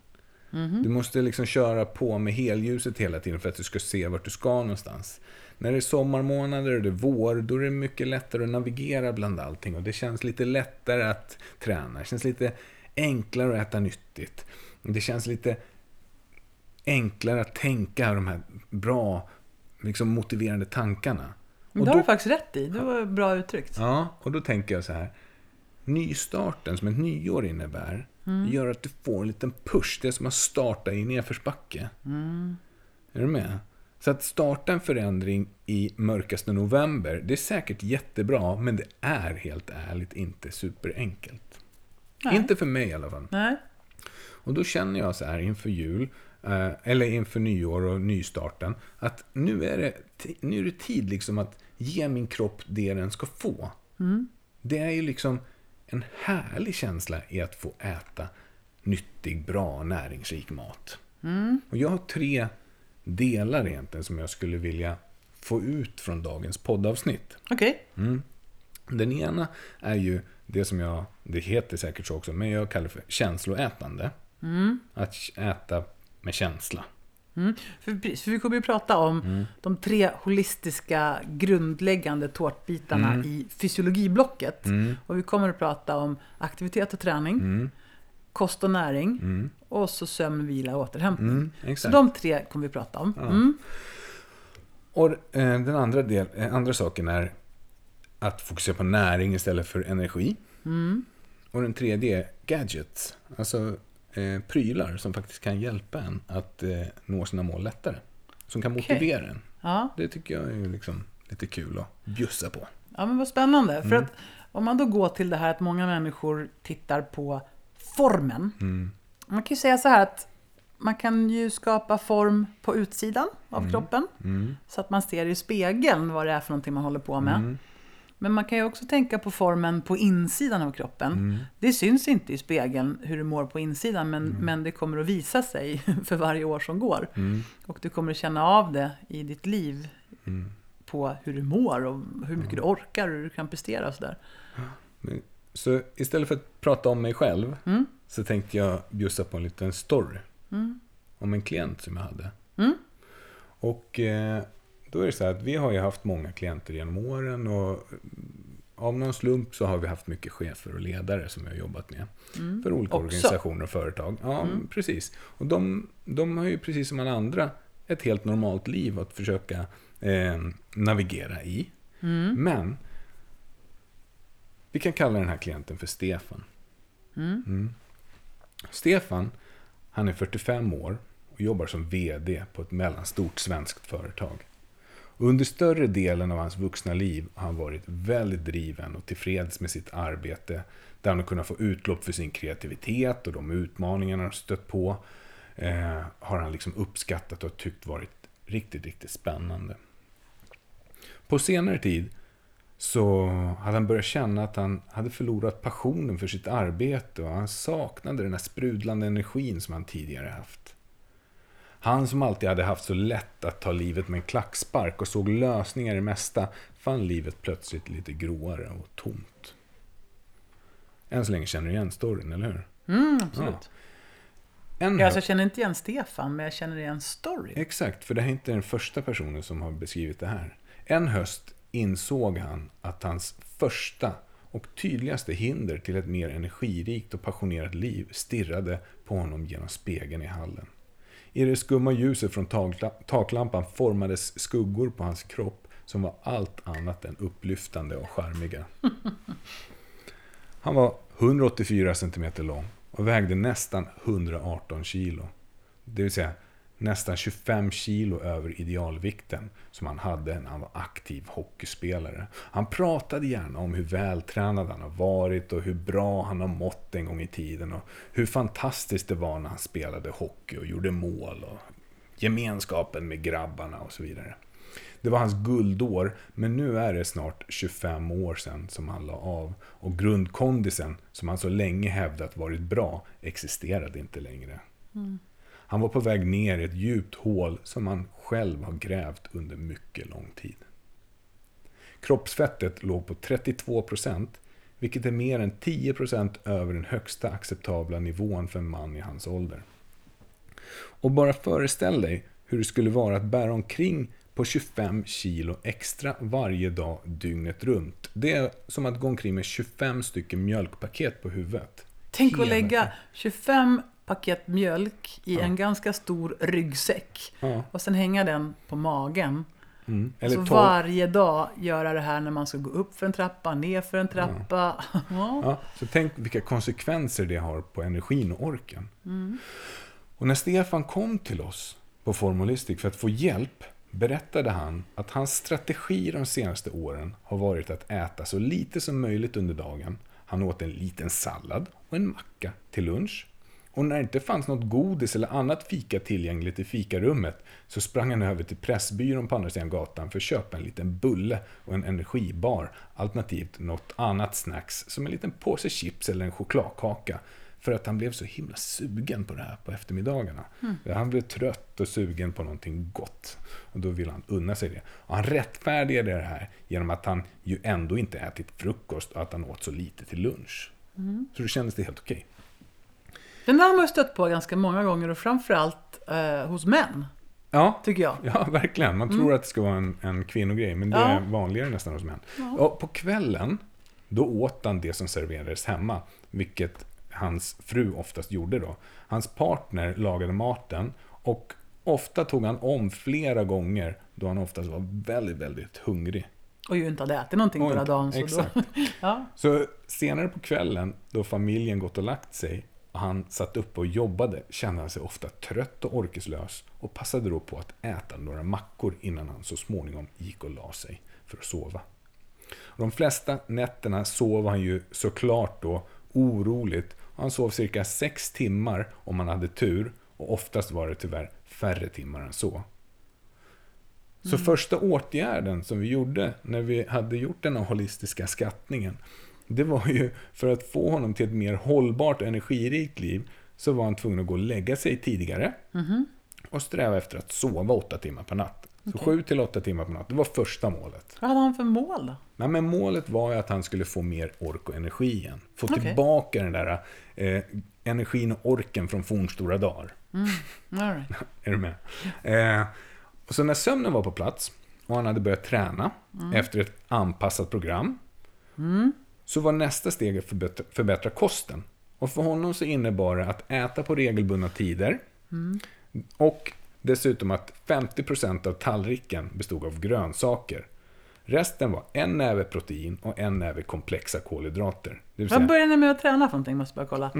Du måste liksom köra på med helljuset hela tiden för att du ska se vart du ska någonstans. När det är sommarmånader och det är vår, då är det mycket lättare att navigera bland allting. Och det känns lite lättare att träna. Det känns lite enklare att äta nyttigt. Det känns lite enklare att tänka de här bra, liksom motiverande tankarna.
Men det har du faktiskt rätt i. Det var bra uttryckt.
Ja, och då tänker jag så här. Nystarten som ett nyår innebär gör att du får en liten push. Det är som att starta i nedförsbacke. Är du med? Så att starta en förändring i mörkaste november, det är säkert jättebra, men det är helt ärligt inte superenkelt.
Nej.
Inte för mig i alla fall.
Nej.
Och då känner jag så här inför jul, eh, eller inför nyår och nystarten, att nu är det, nu är det tid liksom att ge min kropp det den ska få. Det är ju liksom en härlig känsla i att få äta nyttig, bra, näringsrik mat. Och jag har tre delar egentligen som jag skulle vilja få ut från dagens poddavsnitt.
Okej.
Den ena är ju det som jag, det heter säkert så också, men jag kallar det för känsloätande. Att äta med känsla.
Mm. För, precis, för vi kommer ju prata om
Mm.
de tre holistiska grundläggande tårtbitarna
Mm.
i fysiologiblocket. Och vi kommer att prata om aktivitet och träning,
Mm.
Kost och näring och så sömn, vila och återhämtning.
Mm,
Så de tre kommer vi prata om. Mm.
Och eh, den andra, del, eh, andra saken är att fokusera på näring istället för energi. Och den tredje är gadgets. Alltså eh, prylar som faktiskt kan hjälpa en att eh, nå sina mål lättare. Som kan motivera en.
Ja.
Det tycker jag är liksom lite kul att bjussa på.
ja, men vad spännande.
Mm.
För att om man då går till det här att många människor tittar på formen.
Mm.
Man kan ju säga så här att man kan ju skapa form på utsidan av
Mm.
kroppen. Så att man ser i spegeln vad det är för någonting man håller på med.
Mm.
Men man kan ju också tänka på formen på insidan av kroppen.
Mm.
Det syns inte i spegeln hur du mår på insidan, men,
Mm.
men det kommer att visa sig för varje år som går. Och du kommer att känna av det i ditt liv
Mm.
på hur du mår och hur mycket du orkar och hur du kan prestera och sådär.
Men- Så istället för att prata om mig själv
Mm.
så tänkte jag bjussa på en liten story. Om en klient som jag hade.
Mm.
Och eh, då är det så här att vi har ju haft många klienter genom åren och av någon slump så har vi haft mycket chefer och ledare som vi har jobbat med. För olika
Mm. Också. Mm.
organisationer och företag. Ja, precis. Och de, de har ju precis som alla andra ett helt normalt liv att försöka eh, navigera i.
Mm.
Men vi kan kalla den här klienten för Stefan. Mm. Stefan, han är 45 år och jobbar som VD på ett mellanstort svenskt företag. Och under större delen av hans vuxna liv har han varit väldigt driven och tillfreds med sitt arbete. Där han har kunnat få utlopp för sin kreativitet och de utmaningar han har stött på. Eh, har han liksom uppskattat och tyckt varit riktigt, riktigt spännande. På senare tid så hade han börjat känna att han hade förlorat passionen för sitt arbete och han saknade den här sprudlande energin som han tidigare haft. Han som alltid hade haft så lätt att ta livet med en klackspark och såg lösningar i det mesta fann livet plötsligt lite gråare och tomt. Än så länge känner du igen storyn, eller hur?
Mm, absolut.
En
Ja, alltså, jag känner inte igen Stefan, men jag känner igen story.
Exakt, för det här är inte den första personen som har beskrivit det här. En höst insåg han att hans första och tydligaste hinder till ett mer energirikt och passionerat liv stirrade på honom genom spegeln i hallen. I det skumma ljuset från taklampan formades skuggor på hans kropp som var allt annat än upplyftande och charmiga. Han var 184 cm lång och vägde nästan 118 kilo. Det vill säga nästan 25 kilo över idealvikten som han hade när han var aktiv hockeyspelare. Han pratade gärna om hur vältränad han har varit och hur bra han har mått en gång i tiden och hur fantastiskt det var när han spelade hockey och gjorde mål och gemenskapen med grabbarna och så vidare. Det var hans guldår, men nu är det snart 25 år sedan som han la av. Och grundkondisen, som han så länge hävdat varit bra, existerade inte längre. Mm. Han var på väg ner i ett djupt hål som han själv har grävt under mycket lång tid. Kroppsfettet låg på 32%, vilket är mer än 10% över den högsta acceptabla nivån för en man i hans ålder. Och bara föreställ dig hur det skulle vara att bära omkring på 25 kilo extra varje dag dygnet runt. Det är som att gå omkring med 25 stycken mjölkpaket på huvudet.
Tänk att lägga
tiden.
25 paket mjölk i en ganska stor ryggsäck.
Ja.
Och sen hänga den på magen.
Mm.
Så varje dag göra det här när man ska gå upp för en trappa, ner för en trappa. Ja.
Ja, så tänk vilka konsekvenser det har på energin och orken. Och när Stefan kom till oss på Formulistic för att få hjälp berättade han att hans strategi de senaste åren har varit att äta så lite som möjligt under dagen. Han åt en liten sallad och en macka till lunch. Och när det inte fanns något godis eller annat fika tillgängligt i fikarummet så sprang han över till Pressbyrån på andra sidan gatan för att köpa en liten bulle och en energibar, alternativt något annat snacks som en liten påse chips eller en chokladkaka. För att han blev så himla sugen på det här på eftermiddagarna. Han blev trött och sugen på någonting gott. Och då ville han unna sig det. Och han rättfärdigade det här genom att han ju ändå inte ätit frukost och att han åt så lite till lunch. Så då kändes det helt okej.
Den där har man stött på ganska många gånger och framförallt eh, hos män,
Ja,
tycker jag.
Ja, verkligen. Man tror att det ska vara en, en kvinnogrej, men det
Ja.
är vanligare nästan hos män. Och på kvällen, då åt han det som serverades hemma, vilket hans fru oftast gjorde då. Hans partner lagade maten och ofta tog han om flera gånger då han oftast var väldigt, väldigt hungrig.
Och ju inte hade ätit någonting hela dagen. Så
exakt.
Då, ja.
Så senare på kvällen, då familjen gått och lagt sig han satt upp och jobbade, kände han sig ofta trött och orkeslös och passade då på att äta några mackor innan han så småningom gick och la sig för att sova. Och de flesta nätterna sov han ju såklart då oroligt. Han sov cirka sex timmar om han hade tur och oftast var det tyvärr färre timmar än så. Så första åtgärden som vi gjorde när vi hade gjort den här holistiska skattningen, det var ju för att få honom till ett mer hållbart och energirikt liv, så var han tvungen att gå och lägga sig tidigare och sträva efter att sova åtta timmar per natt. Så sju till åtta timmar per natt, det var första målet.
Vad hade han för mål då?
Nej, men målet var ju att han skulle få mer ork och energi igen. Få
Okej.
tillbaka den där eh, energin och orken från fornstora dagar.
All right.
Är du med? Eh, och så när sömnen var på plats och han hade börjat träna efter ett anpassat program. Så var nästa steg att förbättra, förbättra kosten. Och för honom så innebar det att äta på regelbundna tider. Och dessutom att 50% av tallriken bestod av grönsaker. Resten var en näve protein och en näve komplexa kolhydrater. Det säga,
började ni med att träna för någonting? Måste bara kolla.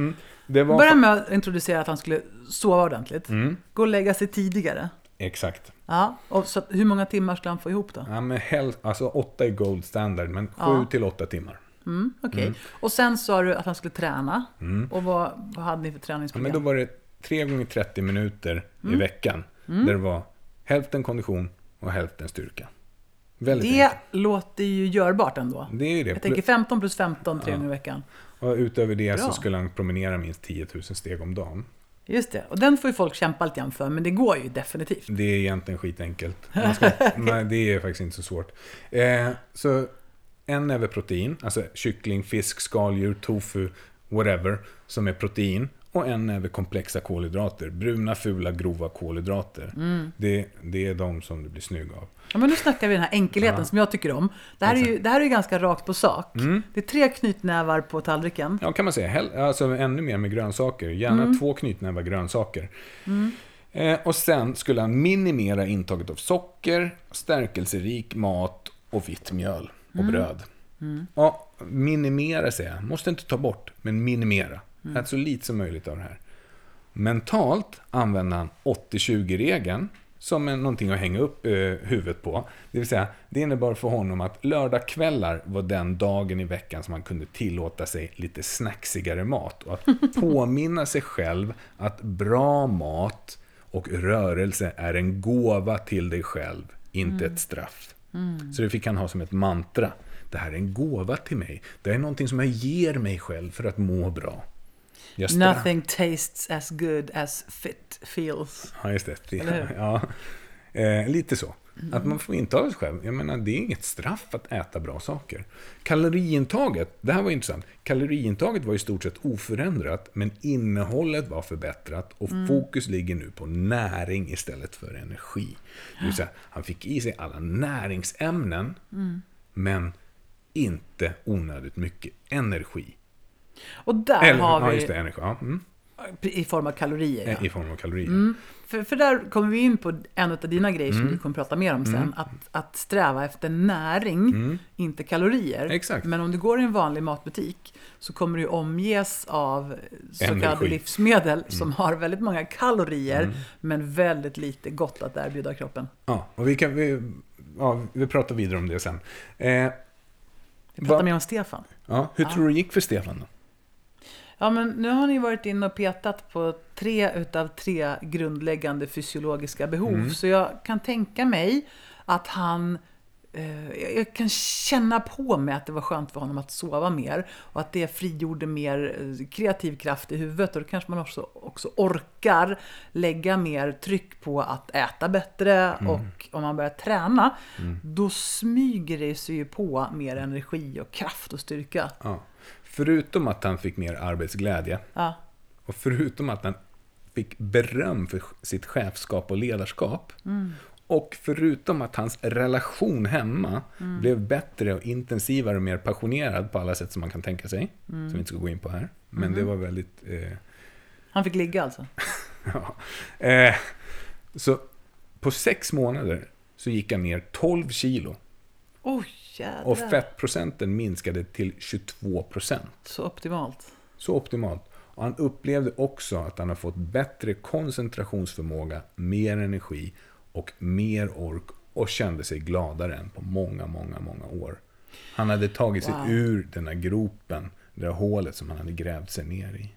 det var
Börja med att introducera att han skulle sova ordentligt.
Mm.
Gå och lägga sig tidigare.
Exakt.
Ja, och så, hur många timmar skulle han få ihop då?
Ja, men hel, alltså åtta är gold standard, men sju
Ja.
till åtta timmar.
Mm, Okej. Och sen sa du att han skulle träna. Och vad, vad hade ni för
Ja,
träningsprogram?
men då var det 3 gånger 30 minuter i veckan. Där det var hälften kondition och hälften styrka. Väldigt
det
enkelt.
låter ju görbart ändå.
Det är ju det.
Jag tänker 15 plus 15 tre gånger i veckan.
Och utöver det
Bra.
så skulle han promenera minst 10 000 steg om dagen.
Just det. Och den får ju folk kämpa lite grann för, men det går ju definitivt.
Det är egentligen skitenkelt. Ska, nej, det är faktiskt inte så svårt. Eh, så en näve protein, alltså kyckling, fisk, skaldjur, tofu, whatever, som är protein. Och en näve komplexa kolhydrater. Bruna, fula, grova kolhydrater. Det, det är de som du blir snygg av.
Ja, men nu snackar vi den här enkelheten som jag tycker om. Det här, är ju, det här är ganska rakt på sak.
Mm.
Det är tre knytnävar på tallriken.
Ja, kan man säga. Alltså ännu mer med grönsaker. Gärna två knytnävar grönsaker. Eh, och sen skulle han minimera intaget av socker, stärkelserik mat och vitt mjöl och bröd. Ja, minimera säger jag. Måste inte ta bort, men minimera. Ät så lite som möjligt av det här. Mentalt använder han 80-20-regeln som är någonting att hänga upp eh, huvudet på. Det vill säga, det innebar för honom att lördagskvällar var den dagen i veckan som han kunde tillåta sig lite snacksigare mat. Och att påminna sig själv att bra mat och rörelse är en gåva till dig själv, inte ett straff. Så det fick han ha som ett mantra. Det här är en gåva till mig. Det är någonting som jag ger mig själv för att må bra. Stra-
Nothing tastes as good as fit feels.
Ja, just det. det ja. Eh, lite så. Att man får intala sig själv. Jag menar, det är inget straff att äta bra saker. Kaloriintaget, det här var intressant. Kaloriintaget var i stort sett oförändrat, men innehållet var förbättrat och fokus ligger nu på näring istället för energi. Det vill säga, han fick i sig alla näringsämnen, men inte onödigt mycket energi.
Och där
Eller,
har
ja,
vi
just det, energi. Ja, mm.
I form av kalorier. Ja.
I form av kalorier.
För, för där kommer vi in på en av dina grejer
Mm.
som vi kommer prata mer om sen. Att, att sträva efter näring, inte kalorier.
Mm. Exakt.
Men om du går i en vanlig matbutik så kommer du omges av så kallade
Energi. Mm.
livsmedel som har väldigt många kalorier men väldigt lite gott att erbjuda kroppen.
Ja, och vi kan... Vi, ja, vi pratar vidare om det sen. Eh,
Vi pratar
Va-
mer om Stefan.
ja, hur tror du det gick för Stefan då?
Ja, men nu har ni varit inne och petat på tre utav tre grundläggande fysiologiska behov.
Mm.
Så jag kan tänka mig att han... Eh, jag- kan känna på mig att det var skönt för honom att sova mer. Och att det frigjorde mer eh, kreativ kraft i huvudet. Och då kanske man också, också orkar lägga mer tryck på att äta bättre.
Mm.
Och om man börjar träna, då smyger det sig ju på mer energi och kraft och styrka.
Ja. Förutom att han fick mer arbetsglädje
Ja.
och förutom att han fick beröm för sitt chefskap och ledarskap och förutom att hans relation hemma blev bättre och intensivare och mer passionerad på alla sätt som man kan tänka sig, som vi inte ska gå in på här. Men det var väldigt... Eh,
Han fick ligga alltså?
ja. eh, så på sex månader så gick han ner 12 kilo
Jädrar.
och fettprocenten minskade till 22 procent.
Så optimalt.
Så optimalt. Och han upplevde också att han har fått bättre koncentrationsförmåga, mer energi och mer ork och kände sig gladare än på många, många, många år. Han hade tagit sig
Wow.
ur den här gropen, det där hålet som han hade grävt sig ner i.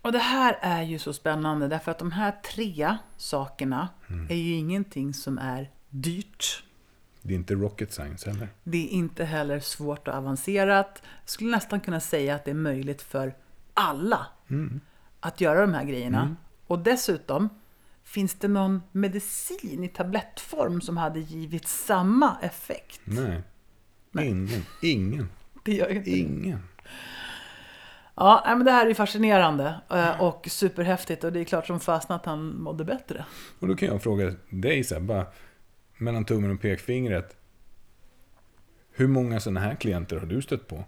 Och det här är ju så spännande därför att de här tre sakerna
Mm.
är ju ingenting som är dyrt.
Det är inte rocket science heller.
Det är inte heller svårt och avancerat. Jag skulle nästan kunna säga att det är möjligt för alla
Mm.
att göra de här grejerna. Och dessutom, finns det någon medicin i tablettform som hade givit samma effekt?
Nej. Ingen. Ingen.
Det gör ju inte.
Ingen.
Ja, nej, men det här är fascinerande eh, och superhäftigt och det är klart som fasen att han mådde bättre.
Och då kan jag fråga dig Sebba, mellan tummen och pekfingret. Hur många sådana här klienter har du stött på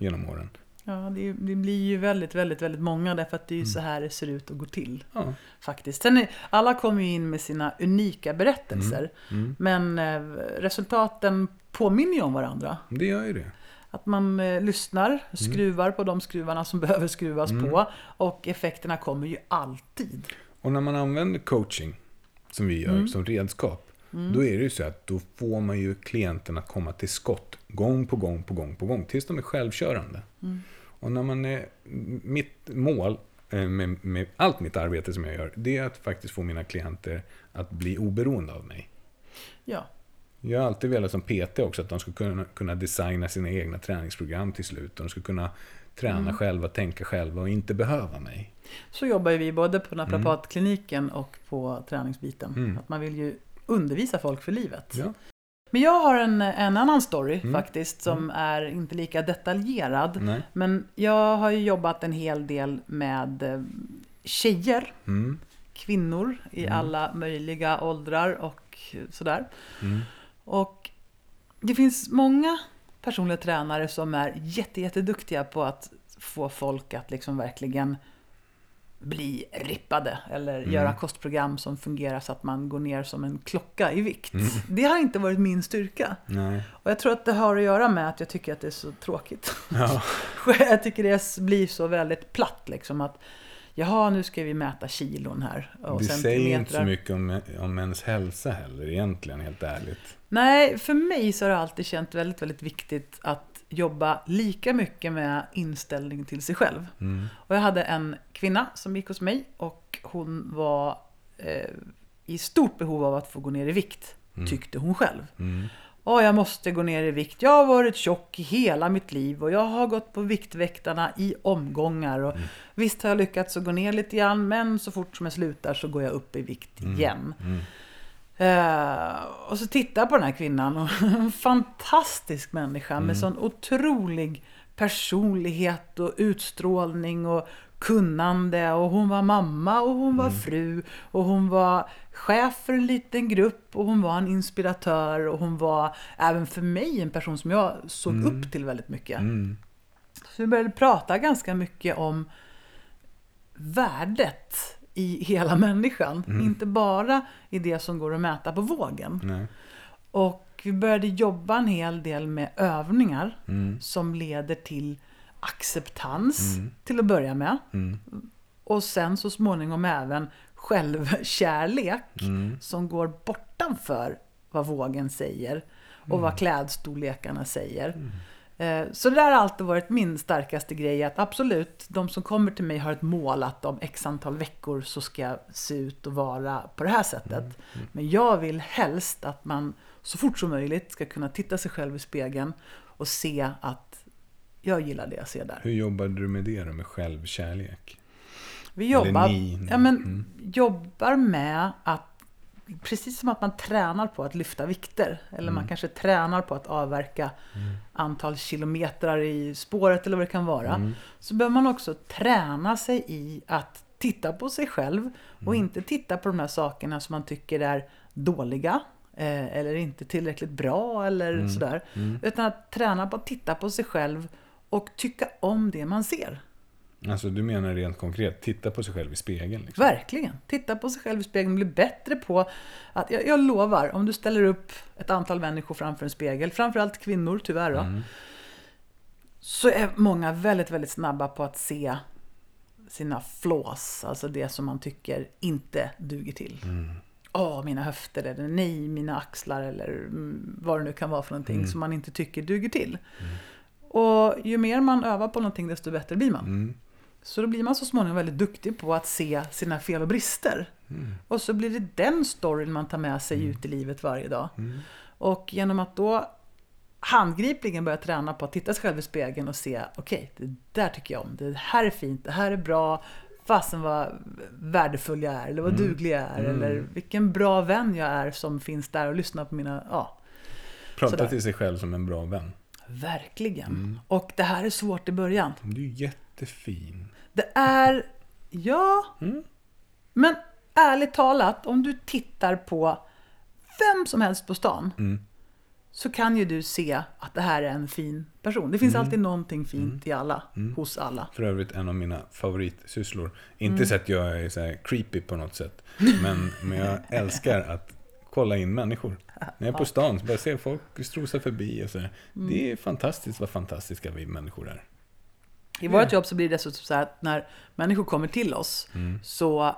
genom åren?
Ja, det, det blir ju väldigt, väldigt, väldigt många därför att det är ju så här det ser ut att gå till.
Ja.
Faktiskt. Sen är, alla kommer ju in med sina unika berättelser. Men eh, resultaten påminner ju om varandra.
Det gör ju det.
Att man eh, lyssnar, skruvar på de skruvarna som behöver skruvas på. Och effekterna kommer ju alltid.
Och när man använder coaching, som vi gör, som redskap, då är det ju så att då får man ju klienten att komma till skott gång på gång på gång på gång, tills de är självkörande. Och när man är, mitt mål eh, med, med allt mitt arbete som jag gör, det är att faktiskt få mina klienter att bli oberoende av mig.
Ja.
Jag har alltid velat som PT också att de ska kunna, kunna designa sina egna träningsprogram till slut. De ska kunna träna själva, tänka själva och inte behöva mig.
Så jobbar vi både på naprapatkliniken och på träningsbiten. Att man vill ju undervisa folk för livet.
Ja.
Men jag har en, en annan story faktiskt som är inte lika detaljerad.
Nej.
Men jag har ju jobbat en hel del med eh, tjejer,
Mm.
kvinnor i alla möjliga åldrar och sådär.
Mm.
Och det finns många personliga tränare som är jätte, jätteduktiga på att få folk att liksom verkligen bli rippade eller
Mm.
göra kostprogram som fungerar så att man går ner som en klocka i vikt.
Mm.
Det har inte varit min styrka.
Nej.
Och jag tror att det har att göra med att jag tycker att det är så tråkigt.
Ja.
jag tycker det blir så väldigt platt liksom att Jaha, nu ska vi mäta kilon här. Och
Det säger inte så mycket om, om ens hälsa heller egentligen, helt ärligt.
Nej, för mig så har det alltid känt väldigt, väldigt viktigt att jobba lika mycket med inställning till sig själv.
Mm.
Och jag hade en kvinna som gick hos mig och hon var eh, i stort behov av att få gå ner i vikt, tyckte hon själv.
Mm.
Åh, jag måste gå ner i vikt. Jag har varit tjock i hela mitt liv och jag har gått på Viktväktarna i omgångar. Och Visst har jag lyckats att gå ner lite grann, men så fort som jag slutar så går jag upp i vikt igen.
Mm.
Eh, och så tittar jag på den här kvinnan och en fantastisk människa med sån otrolig personlighet och utstrålning och kunnande. Och hon var mamma och hon var fru. Och hon var chef för en liten grupp och hon var en inspiratör. Och hon var även för mig en person som jag såg upp till väldigt mycket.
Mm.
Så vi började prata ganska mycket om värdet i hela människan. Inte bara i det som går att mäta på vågen.
Nej.
Och vi började jobba en hel del med övningar
Mm.
som leder till acceptans till att börja med.
Mm.
Och sen så småningom även självkärlek
Mm.
som går bortanför vad vågen säger och vad klädstorlekarna säger. Eh, Så det där har alltid varit min starkaste grej. Att absolut, de som kommer till mig har ett mål att om x antal veckor så ska jag se ut och vara på det här sättet. Men jag vill helst att man så fort som möjligt ska kunna titta sig själv i spegeln och se att jag gillar det jag ser där.
Hur jobbade du med det då, med självkärlek?
Vi jobbar, ja, men,
Mm.
jobbar med att, precis som att man tränar på att lyfta vikter, eller
Mm.
man kanske tränar på att avverka antal kilometrar i spåret eller vad det kan vara,
Mm.
så behöver man också träna sig i att titta på sig själv och
Mm.
inte titta på de här sakerna som man tycker är dåliga eh, eller inte tillräckligt bra eller
Mm.
sådär. Utan att träna på att titta på sig själv och tycka om det man ser.
Alltså du menar rent konkret, titta på sig själv i spegeln? Liksom.
Verkligen. Titta på sig själv i spegeln. Bli bättre på att... Jag, jag lovar, om du ställer upp ett antal människor framför en spegel, framförallt kvinnor tyvärr då,
Mm.
så är många väldigt, väldigt snabba på att se sina flaws, alltså det som man tycker inte duger till. Åh, mina höfter, eller nej, mina axlar, eller mm, vad det nu kan vara för någonting som man inte tycker duger till. Och ju mer man övar på någonting, desto bättre blir man.
Mm.
Så då blir man så småningom väldigt duktig på att se sina fel och brister.
Mm.
Och så blir det den storyn man tar med sig ut i livet varje dag.
Mm.
Och genom att då handgripligen börja träna på att titta sig själv i spegeln och se, okej, det där tycker jag om, det här är fint, det här är bra, fasen vad värdefull jag är, eller vad duglig jag är, eller vilken bra vän jag är som finns där och lyssnar på mina, ja,
Prata
Sådär.
till sig själv som en bra vän.
verkligen. Och det här är svårt i början.
Du är jättefin.
Det är, ja,
Mm.
men ärligt talat, om du tittar på vem som helst på stan,
Mm.
så kan ju du se att det här är en fin person. Det finns
Mm.
alltid någonting fint i alla, hos alla.
För övrigt en av mina favoritsysslor. Inte
Mm.
så att jag är så creepy på något sätt. Men, men jag älskar att kolla in människor. När jag är på stan så bara ser folk strosa förbi och så.
Mm.
Det är fantastiskt vad fantastiska vi människor är.
I vårt jobb så blir det dessutom så att när människor kommer till oss
Mm.
så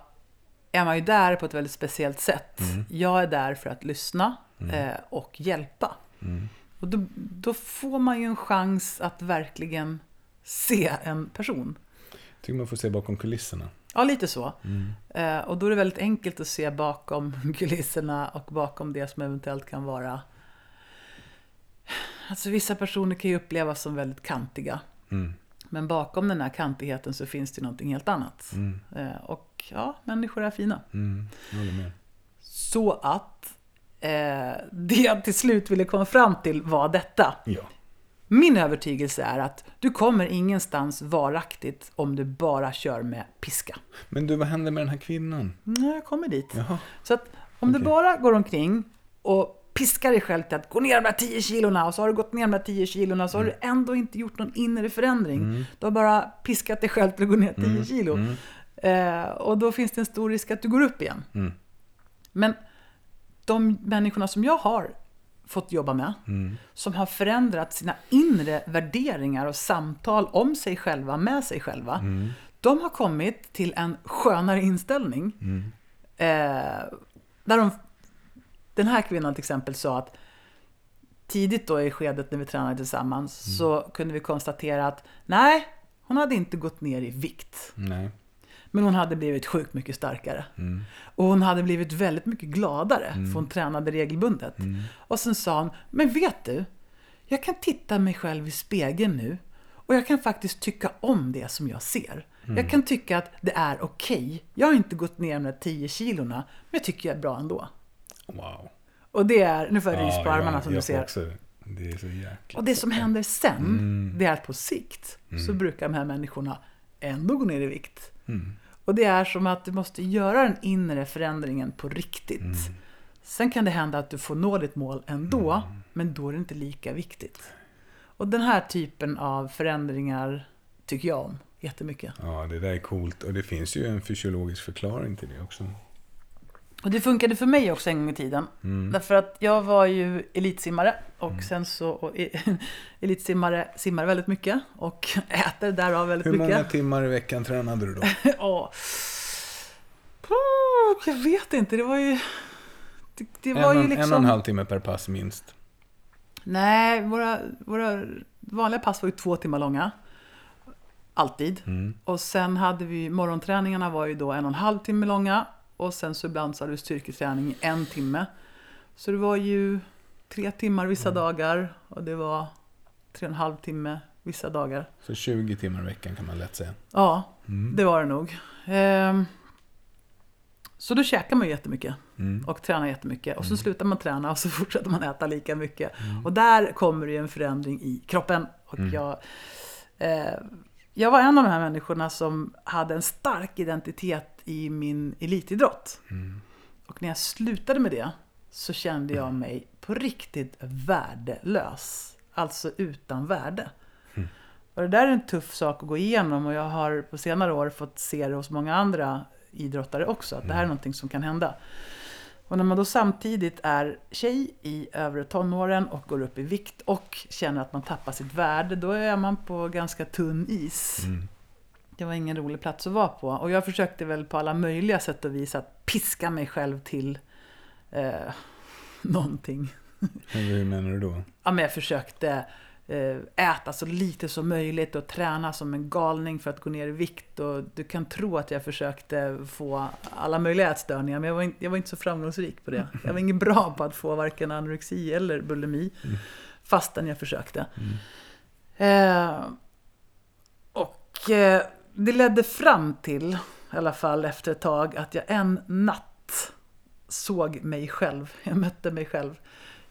är man ju där på ett väldigt speciellt sätt.
Mm.
Jag är där för att lyssna eh, och hjälpa.
Mm.
Och då, då får man ju en chans att verkligen se en person.
Tycker man får se bakom kulisserna.
Ja, lite så.
Mm.
Eh, och då är det väldigt enkelt att se bakom kulisserna och bakom det som eventuellt kan vara... Alltså vissa personer kan ju upplevas som väldigt kantiga.
Mm.
Men bakom den här kantigheten så finns det någonting helt annat.
Mm.
Eh, och ja, människor är fina.
Mm.
Så att eh, det jag till slut ville komma fram till var detta.
Ja.
Min övertygelse är att du kommer ingenstans varaktigt om du bara kör med piska.
Men du, vad hände med den här kvinnan?
Mm, jag kommer dit.
Jaha.
Så att om du
Okej.
bara går omkring och piskar dig själv till att gå ner de här 10 kilona och så har du gått ner de här 10 kilona så har du ändå inte gjort någon inre förändring. Du har bara piskat dig själv till att gå ner 10 kilo. Eh, och då finns det en stor risk att du går upp igen.
Mm.
Men de människorna som jag har fått jobba med,
Mm.
som har förändrat sina inre värderingar och samtal om sig själva, med sig själva,
Mm.
de har kommit till en skönare inställning.
Mm.
Eh, där de, den här kvinnan till exempel sa att tidigt då i skedet när vi tränade tillsammans
Mm.
så kunde vi konstatera att nej, hon hade inte gått ner i vikt.
Nej.
Men hon hade blivit sjukt mycket starkare.
Mm.
Och hon hade blivit väldigt mycket gladare för hon tränade regelbundet.
Mm.
Och sen sa hon, men vet du? Jag kan titta mig själv i spegeln nu och jag kan faktiskt tycka om det som jag ser.
Mm.
Jag kan tycka att det är okej. Jag har inte gått ner de där 10 kilorna, men jag tycker jag är bra ändå.
Wow.
Och det är, nu får jag rys på armarna som du ser.
Också, det är så jäkla...
Och det som händer sen,
Mm.
det är att på sikt så brukar de här människorna ändå gå ner i vikt.
Mm.
Och det är som att du måste göra den inre förändringen på riktigt.
Mm.
Sen kan det hända att du får nå ditt mål ändå,
Mm.
men då är det inte lika viktigt. Och den här typen av förändringar tycker jag om jättemycket.
Ja, det där är coolt. Och det finns ju en fysiologisk förklaring till det också.
Och det funkade för mig också en gång i tiden.
Mm.
Därför att jag var ju elitsimmare och sen så och, elitsimmare simmar väldigt mycket och äter därav väldigt
Hur många
mycket.
timmar i veckan tränade du då?
Oh, jag vet inte, det var ju... Det, det var
en,
ju liksom...
en och en halv timme per pass minst.
Nej, våra, våra vanliga pass var ju två timmar långa. Alltid.
Mm.
Och sen hade vi, morgonträningarna var ju då en och en halv timme långa. Och sen så ibland så hade vi styrketräning i en timme. Så det var ju tre timmar vissa
Mm.
dagar. Och det var tre och en halv timme vissa dagar.
Så 20 timmar i veckan kan man lätt säga.
Ja,
Mm.
det var det nog. Ehm, så då käkar man ju jättemycket
Mm.
och tränar jättemycket. Och så slutar man träna och så fortsätter man äta lika mycket.
Mm.
Och där kommer det ju en förändring i kroppen. Och
Mm.
jag, eh, jag var en av de här människorna som hade en stark identitet i min elitidrott.
Mm.
Och när jag slutade med det så kände jag mig på riktigt värdelös. Alltså utan värde.
Mm.
Och det där är en tuff sak att gå igenom och jag har på senare år fått se det hos många andra idrottare också. Att det här är någonting som kan hända. Och när man då samtidigt är tjej i övre tonåren och går upp i vikt och känner att man tappar sitt värde, då är man på ganska tunn is.
Mm.
Det var ingen rolig plats att vara på. Och jag försökte väl på alla möjliga sätt och vis att piska mig själv till eh, någonting.
Hur, menar du då?
Ja, men jag försökte äta så lite som möjligt och träna som en galning för att gå ner i vikt. Och du kan tro att jag försökte få alla möjliga ätstörningar, men jag var, in, jag var inte så framgångsrik på det. Jag var ingen bra på att få varken anorexi eller bulimi, fastän jag försökte. Eh, och eh, det ledde fram till, i alla fall efter ett tag, att jag en natt såg mig själv. Jag mötte mig själv.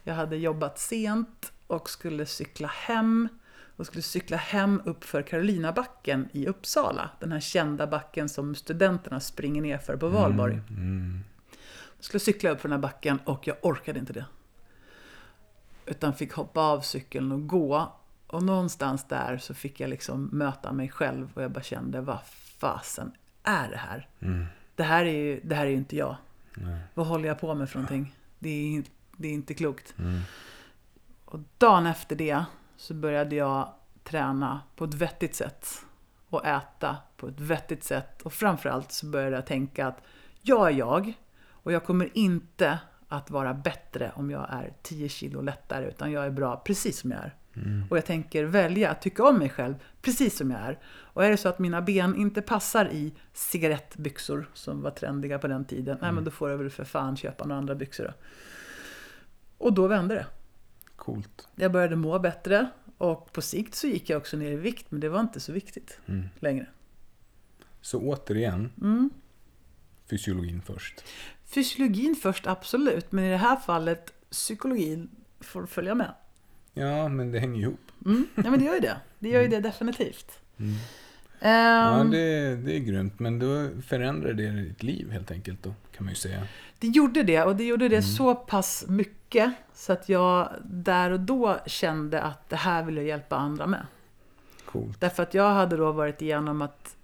Jag hade jobbat sent och skulle cykla hem. Och skulle cykla hem upp för Karolinabacken i Uppsala. Den här kända backen som studenterna springer ner för på valborg.
Mm.
Jag skulle cykla upp för den här backen och jag orkade inte det. Utan fick hoppa av cykeln och gå. Och någonstans där så fick jag liksom möta mig själv och jag bara kände, vad fasen är det här?
Mm.
Det här är ju, det här är ju inte jag.
Nej.
Vad håller jag på med för någonting? Det är, det är inte klokt.
Mm.
Och dagen efter det så började jag träna på ett vettigt sätt. Och äta på ett vettigt sätt. Och framförallt så började jag tänka att jag är jag. Och jag kommer inte att vara bättre om jag är 10 kilo lättare. Utan jag är bra precis som jag är. Och jag tänker välja att tycka om mig själv precis som jag är. Och är det så att mina ben inte passar i cigarettbyxor som var trendiga på den tiden. Nej men då får jag väl för fan köpa några andra byxor då. Och då vände det.
Coolt.
Jag började må bättre och på sikt så gick jag också ner i vikt men det var inte så viktigt
Mm.
längre.
Så återigen,
Mm.
fysiologin först.
Fysiologin först, absolut. Men i det här fallet, psykologin får följa med.
Ja, men det hänger ihop.
Mm. Ja, men det gör ju det. Det gör ju det definitivt.
Mm. Ja,
Ehm,
det, det är grymt. Men då förändrar det ditt liv helt enkelt då, kan man ju säga.
Det gjorde det och det gjorde det så pass mycket så att jag där och då kände att det här vill jag hjälpa andra med.
Coolt.
Därför att jag hade då varit igenom att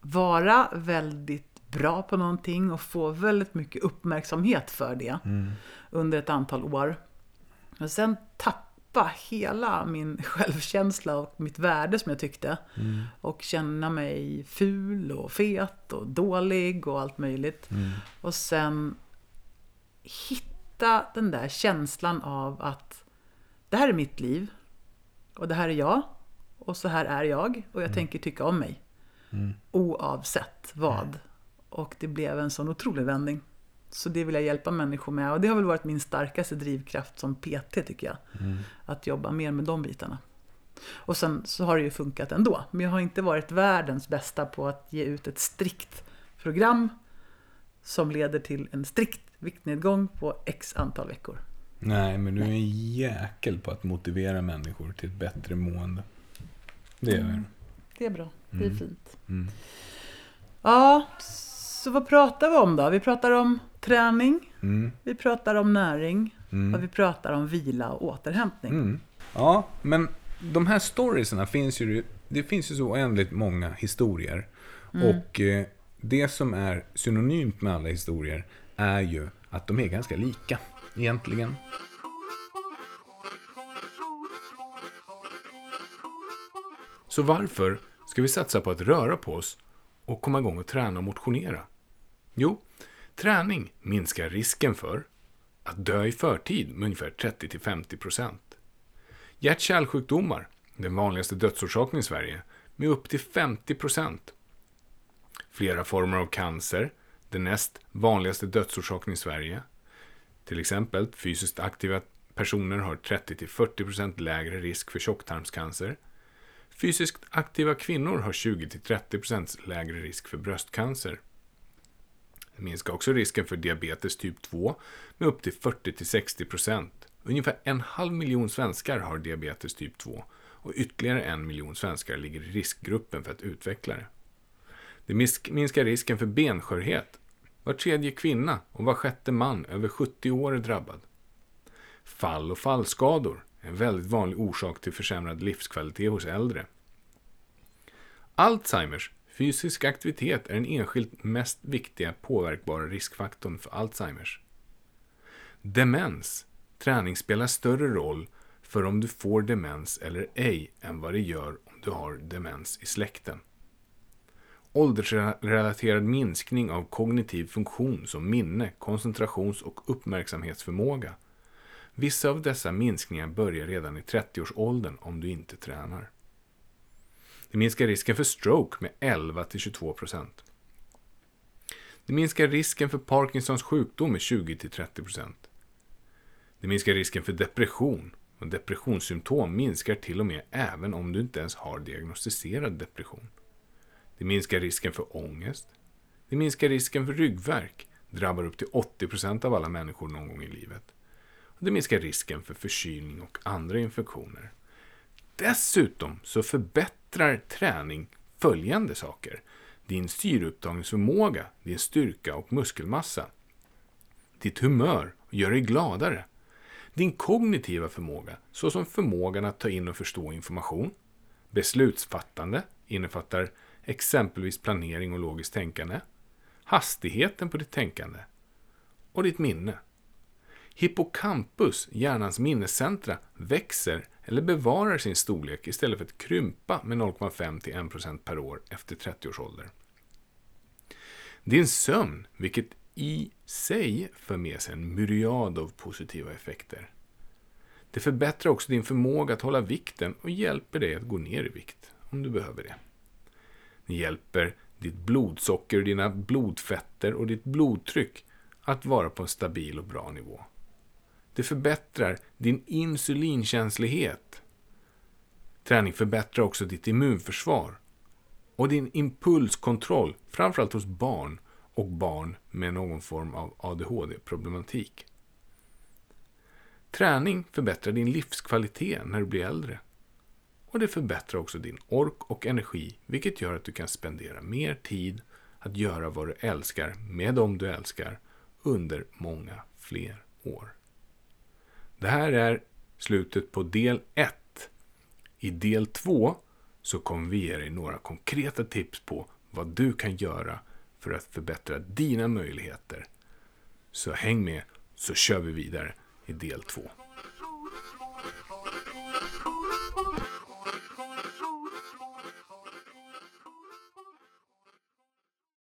vara väldigt bra på någonting och få väldigt mycket uppmärksamhet för det under ett antal år. Men sen tappa hela min självkänsla och mitt värde som jag tyckte. Och känna mig ful och fet och dålig och allt möjligt. Och sen hitta den där känslan av att det här är mitt liv. Och det här är jag. Och så här är jag. Och jag tänker tycka om mig. Oavsett vad. Och det blev en sån otrolig vändning. Så det vill jag hjälpa människor med. Och det har väl varit min starkaste drivkraft som PT tycker jag. Att jobba mer med de bitarna. Och sen så har det ju funkat ändå. Men jag har inte varit världens bästa på att ge ut ett strikt program som leder till en strikt viktnedgång på x antal veckor.
Nej, men du är en jäkel på att motivera människor till ett bättre mående. Det är du.
Det är bra. Det är fint.
Mm.
Ja, så vad pratar vi om då? Vi pratar om träning,
Mm.
vi pratar om näring
Mm.
och vi pratar om vila och återhämtning.
Mm. Ja, men de här storiesarna finns ju, det finns ju så oändligt många historier. Och eh, det som är synonymt med alla historier är ju att de är ganska lika, egentligen.
Så varför ska vi satsa på att röra på oss och komma igång och träna och motionera? Jo, träning minskar risken för att dö i förtid med ungefär 30-50%. Hjärt-kärlsjukdomar, den vanligaste dödsorsaken i Sverige, med upp till 50%. Flera former av cancer, den näst vanligaste dödsorsaken i Sverige. Till exempel fysiskt aktiva personer har 30-40% lägre risk för tjocktarmscancer. Fysiskt aktiva kvinnor har 20-30% lägre risk för bröstcancer. Det minskar också risken för diabetes typ 2 med upp till 40-60%. Ungefär en halv miljon svenskar har diabetes typ 2 och ytterligare en miljon svenskar ligger i riskgruppen för att utveckla det. Det minskar risken för benskörhet. Var tredje kvinna och var sjätte man över 70 år är drabbad. Fall och fallskador är en väldigt vanlig orsak till försämrad livskvalitet hos äldre. Alzheimers, fysisk aktivitet, är den enskilt mest viktiga påverkbara riskfaktorn för Alzheimers. Demens, träning spelar större roll för om du får demens eller ej än vad det gör om du har demens i släkten. Åldersrelaterad minskning av kognitiv funktion som minne, koncentrations och uppmärksamhetsförmåga. Vissa av dessa minskningar börjar redan i 30-årsåldern om du inte tränar. Det minskar risken för stroke med 11-22%. Det minskar risken för Parkinsons sjukdom med 20-30%. Det minskar risken för depression och depressionssymptom minskar till och med även om du inte ens har diagnostiserad depression. Det minskar risken för ångest. Det minskar risken för ryggvärk. Drabbar upp till 80% av alla människor någon gång i livet. Och det minskar risken för förkylning och andra infektioner. Dessutom så förbättrar träning följande saker. Din syreupptagningsförmåga, din styrka och muskelmassa. Ditt humör gör dig gladare. Din kognitiva förmåga, såsom förmågan att ta in och förstå information. Beslutsfattande innefattar exempelvis planering och logiskt tänkande. Hastigheten på ditt tänkande. Och ditt minne. Hippocampus, hjärnans minnescentra, växer eller bevarar sin storlek istället för att krympa med 0,5 till 1% per år efter 30 års ålder. Din sömn, vilket i sig för med sig en myriad av positiva effekter. Det förbättrar också din förmåga att hålla vikten och hjälper dig att gå ner i vikt om du behöver det. Det hjälper ditt blodsocker, dina blodfetter och ditt blodtryck att vara på en stabil och bra nivå. Det förbättrar din insulinkänslighet. Träning förbättrar också ditt immunförsvar och din impulskontroll, framförallt hos barn och barn med någon form av ADHD-problematik. Träning förbättrar din livskvalitet när du blir äldre. Och det förbättrar också din ork och energi, vilket gör att du kan spendera mer tid att göra vad du älskar med dem du älskar under många fler år. Det här är slutet på del 1. I del 2 så kommer vi ge dig några konkreta tips på vad du kan göra för att förbättra dina möjligheter. Så häng med så kör vi vidare i del 2.